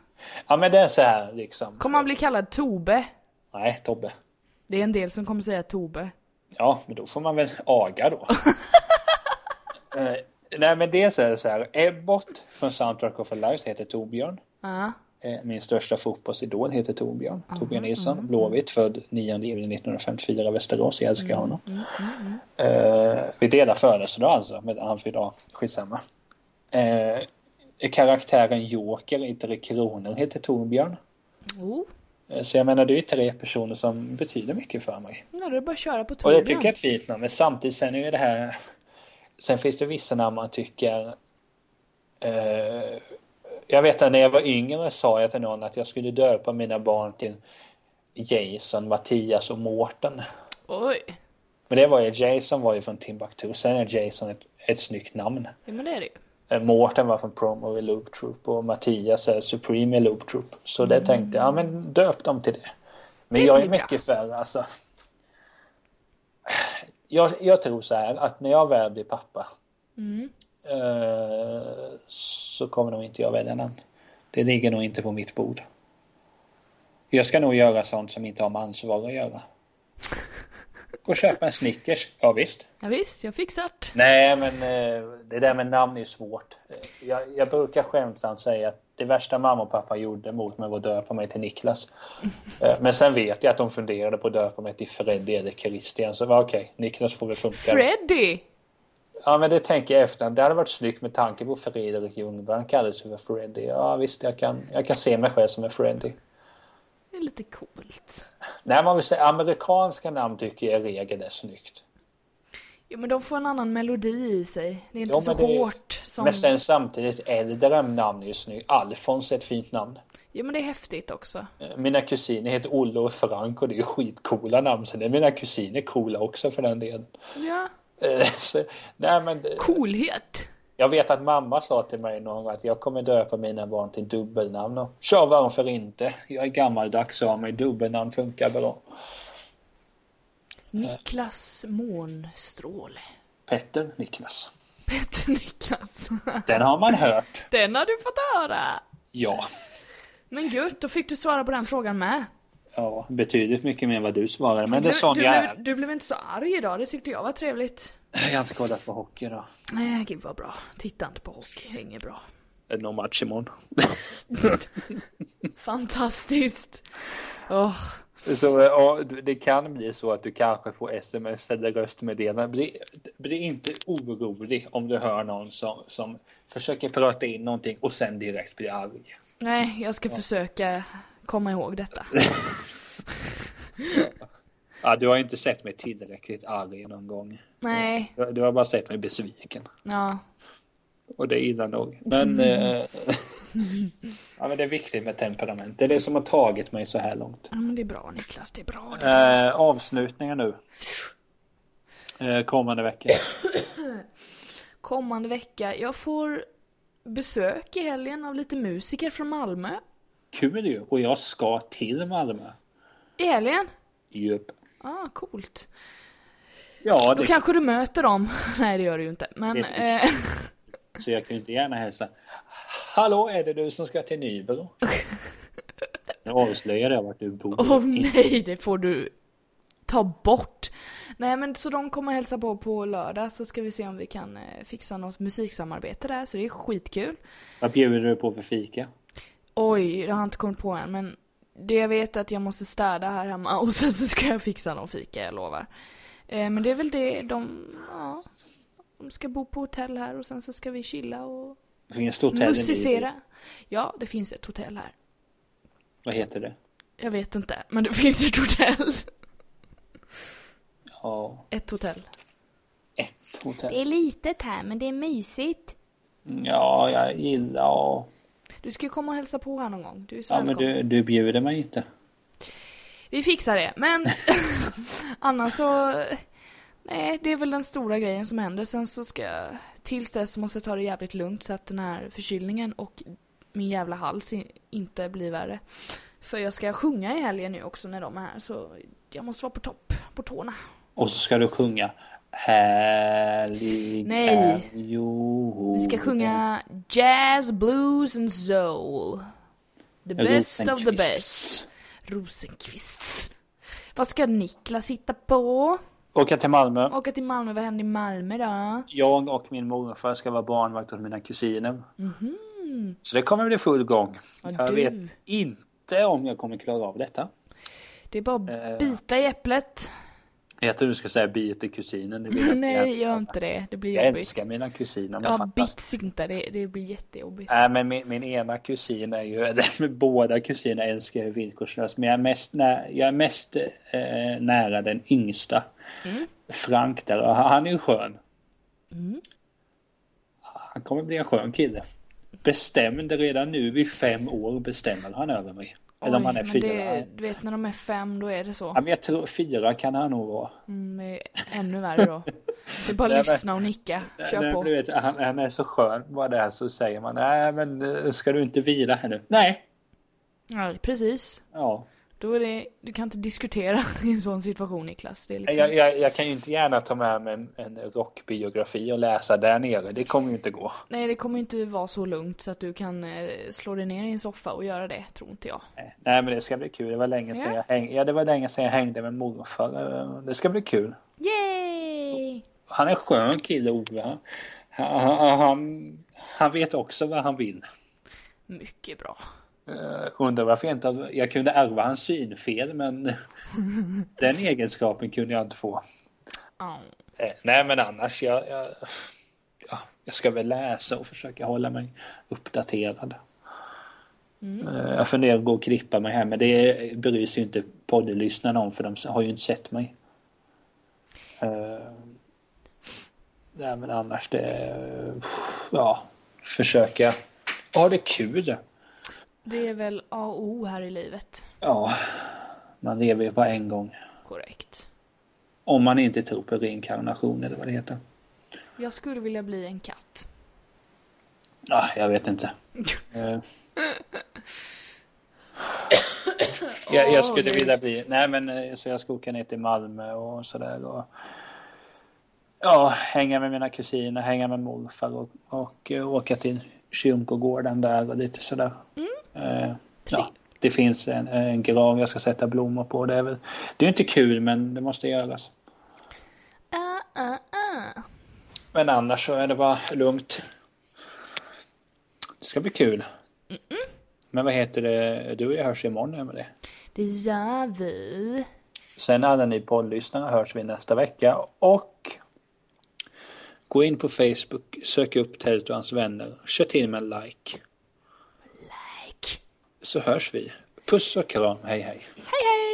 Ja, men det är så här liksom. Kommer han bli kallad Tobe? Nej, Tobbe. Det är en del som kommer säga Tobe. Ja, men då får man väl aga då. Eh, nej, men det är här, så här. Ebbot från Soundtrack of a Life heter Torbjörn. Ja. Eh, Min största fotbollsidol heter Torbjörn. Torbjörn Nilsson, Blåvitt, född 9 juli 1954 Västerås. Jag älskar honom. Eh, vi delar födelsedag alltså, men han fyller. Skitsamma. Eh, karaktären Joker i Tre Kronor heter Torbjörn. Oh. Eh, Så jag menar, det är tre personer som betyder mycket för mig. Ja, det är bara att köra på Och Torbjörn. det tycker jag är ett fint namn, men samtidigt sen är det här... Sen finns det vissa namn man tycker... Eh, jag vet att när jag var yngre sa jag till någon att jag skulle döpa mina barn till Jason, Mattias och Mårten. Oj. Men det var ju, Jason var ju från Timbuktu, sen är Jason ett, ett snyggt namn. Ja, men det är det ju. Eh, Mårten var från Promo i Loop Troop och Mattias är Supreme i Loop Troop. Så det tänkte jag, ja men döp dem till det. Men Det jag är blir bra. mycket för, alltså. Jag, jag tror så här att när jag väl blir pappa Mm. eh, så kommer nog inte jag välja namn. Det ligger nog inte på mitt bord. Jag ska nog göra sånt som inte har med ansvar att göra. Gå och köpa en Snickers, ja visst. Ja, visst, jag fixar det. Nej, men eh, det där med namn är svårt. Eh, Jag, jag brukar skämtsamt säga att det värsta mamma och pappa gjorde mot mig var att döpa mig till Niklas. Eh, Men sen vet jag att de funderade på att döpa mig till Freddy eller Christian. Så var okej, Niklas får väl funka. Freddy! Ja, men det tänker jag efter. Det hade varit snyggt med tanke på Fredrik Ljungberg. Han kallades ju för Freddy. Ja, visst, jag kan, jag kan se mig själv som en Freddy. Det är lite coolt. Nej, man vill säga amerikanska namn tycker jag i regel är snyggt. Jo, men de får en annan melodi i sig. Det är inte Jo, så hårt som... Men sen samtidigt, äldre namn är ju snyggt. Alfons är ett fint namn. Jo, men det är häftigt också. Mina kusiner heter Olle och Frank och det är ju skitcoola namn. Det är mina kusiner coola också för den delen. Ja. Eh, Så, nej men eh, Coolhet. jag vet att mamma sa till mig någon gång att jag kommer döpa mina barn till dubbelnamn. Och kör varför inte? Jag är gammaldags av mig. Dubbelnamn funkar bra. Niklas Månstråle. Petter Niklas. Petter Niklas. Den har man hört. Den har du fått höra. Ja. Men gud, då fick du svara på den frågan med. Ja, betydligt mycket mer än vad du svarade. Men det är du, du, jag blev, du blev inte så arg idag, det tyckte jag var trevligt. Jag har inte kollat på hockey då. Nej, gud vad bra. Titta inte på hockey, det är inget bra. Det är någon match imorgon. Fantastiskt. Åh, Så ja, det kan bli så att du kanske får sms eller röstmeddelande. Bli, bli inte orolig om du hör någon som, som försöker prata in någonting och sen direkt blir arg. nej, jag ska försöka komma ihåg detta. Ja, du har inte sett mig tillräckligt arg någon gång. Nej, Du, du har bara sett mig besviken. ja. Och det är illa nog. Men, eh, ja, men det är viktigt med temperament. Det är det som har tagit mig så här långt. ja men det är bra Niklas, det är bra. Det är bra. Eh, avslutningar nu. Eh, kommande vecka. Kommande vecka, jag får besök i helgen av lite musiker från Malmö. Kul ju. Och jag ska till Malmö. I helgen? Jupp. Ah, coolt. Ja, Då det, kanske du möter dem. Nej, det gör du ju inte. Men, eh, så jag kan ju inte gärna hälsa. Hallå, är det du som ska till Nybro? Nu avslöjar jag vart du bor. åh nej, det får du ta bort. Nej, men så de kommer hälsa på på lördag så ska vi se om vi kan eh, fixa något musiksamarbete där, så det är skitkul. Vad bjuder du på för fika? Oj, det har jag inte kommit på än, men det jag vet är att jag måste städa här hemma och sen så ska jag fixa någon fika, jag lovar. Eh, men det är väl det, de, ja, de ska bo på hotell här och sen så ska vi chilla och Finns det hotell i Nybro? musicera. Ja, det finns ett hotell här. Vad heter det? Jag vet inte, men det finns ett hotell. Ja, Ett hotell. ett hotell. är litet här, men det är mysigt. Ja, jag gillar... Ja, Du ska ju komma och hälsa på här någon gång. Du är så ja men välkommen. du, du bjuder mig inte. Vi fixar det, men annars så... Nej, det är väl den stora grejen som händer. Sen så ska jag... Tills dess måste jag ta det jävligt lugnt så att den här förkylningen och min jävla hals inte blir värre. För jag ska sjunga i helgen nu också när de är här, så jag måste vara på topp, på tårna. Och så ska du sjunga Härlig Nej. jorden. Vi ska sjunga jazz, blues and soul. The best of the best. Rosenqvists. Vad ska Niklas hitta på? Åka till Malmö. Åka till Malmö, vad händer i Malmö då? Jag och min morfar ska vara barnvakt hos mina kusiner. Mm. Så det kommer bli full gång. Ja, jag du. vet inte om jag kommer klara av detta. Det är bara Eh. att bita i äpplet. Jag tror du ska säga bit i kusinen. Det jag inte Nej, gör inte det. Det blir Jag jobbigt. älskar mina kusiner. Ja, bits inte. Det, det blir jättejobbigt. Nej, men min, min ena kusin är ju, båda kusiner älskar jag villkorslöst. Men jag är mest, nä, jag är mest eh, nära den yngsta. Mm. Frank där, och han är ju skön. Mm. Han kommer bli en skön kille. Bestämd redan nu vid fem år bestämmer han över mig. Eller om han är fyra. det, du vet när de är fem, då är det så. Ja, men jag tror fyra kan han nog vara. Mm, ännu värre då. Det är bara Nej, lyssna och nicka. Kör Nej, på. Du vet, han, han är så skön. Bara det här så säger man, nej men eh, ska du inte vila här nu? Nej. Ja, precis. Ja. Då är det, du kan inte diskutera i en sån situation Niklas. Det är liksom, Jag, jag, jag kan ju inte gärna ta med mig en, en rockbiografi och läsa där nere. Det kommer ju inte gå. Nej, det kommer ju inte vara så lugnt så att du kan eh, slå dig ner i en soffa och göra det, tror inte jag. Nej men det ska bli kul. Det var länge sedan, Ja. jag, häng, ja, det var länge sedan jag hängde med morfar. Det ska bli kul. Yay! Han är en skön kille Ove. Han, han, han, han vet också vad han vill. Mycket bra. Uh, undrar varför jag inte jag kunde ärva hans synfel men den egenskapen kunde jag inte få. Ja. Eh, nej men annars jag, jag, ja, jag ska väl läsa och försöka hålla mig uppdaterad. Eh, jag funderar att gå och klippa mig här men det bryr sig ju inte poddlyssnarna om för de har ju inte sett mig. Uh, nej men annars det, ja, försöka ha det kul. Det är väl A och O här i livet. Ja, man lever ju bara en gång. Korrekt. Om man inte tror på reinkarnation eller vad det heter. Jag skulle vilja bli en katt. Ja, jag vet inte. Eh. jag, jag skulle vilja bli, nej men eh, så jag ska åka ner till Malmö och sådär och ja, hänga med mina kusiner, hänga med morfar och, och eh, åka till kyrkogården där och lite sådär. Eh, ja, det finns en, en grav jag ska sätta blommor på. Det är väl, det är inte kul men det måste göras. Ah, ah, ah. Men annars så är det bara lugnt. Det ska bli kul. Men vad heter det, du och jag hörs imorgon med det. Det gör vi. Sen alla ni poddlyssnare hörs vi nästa vecka och gå in på Facebook, sök upp Tält och hans vänner, kör till med en. Like. Så hörs vi. Puss och kram, hej hej. Hej hej!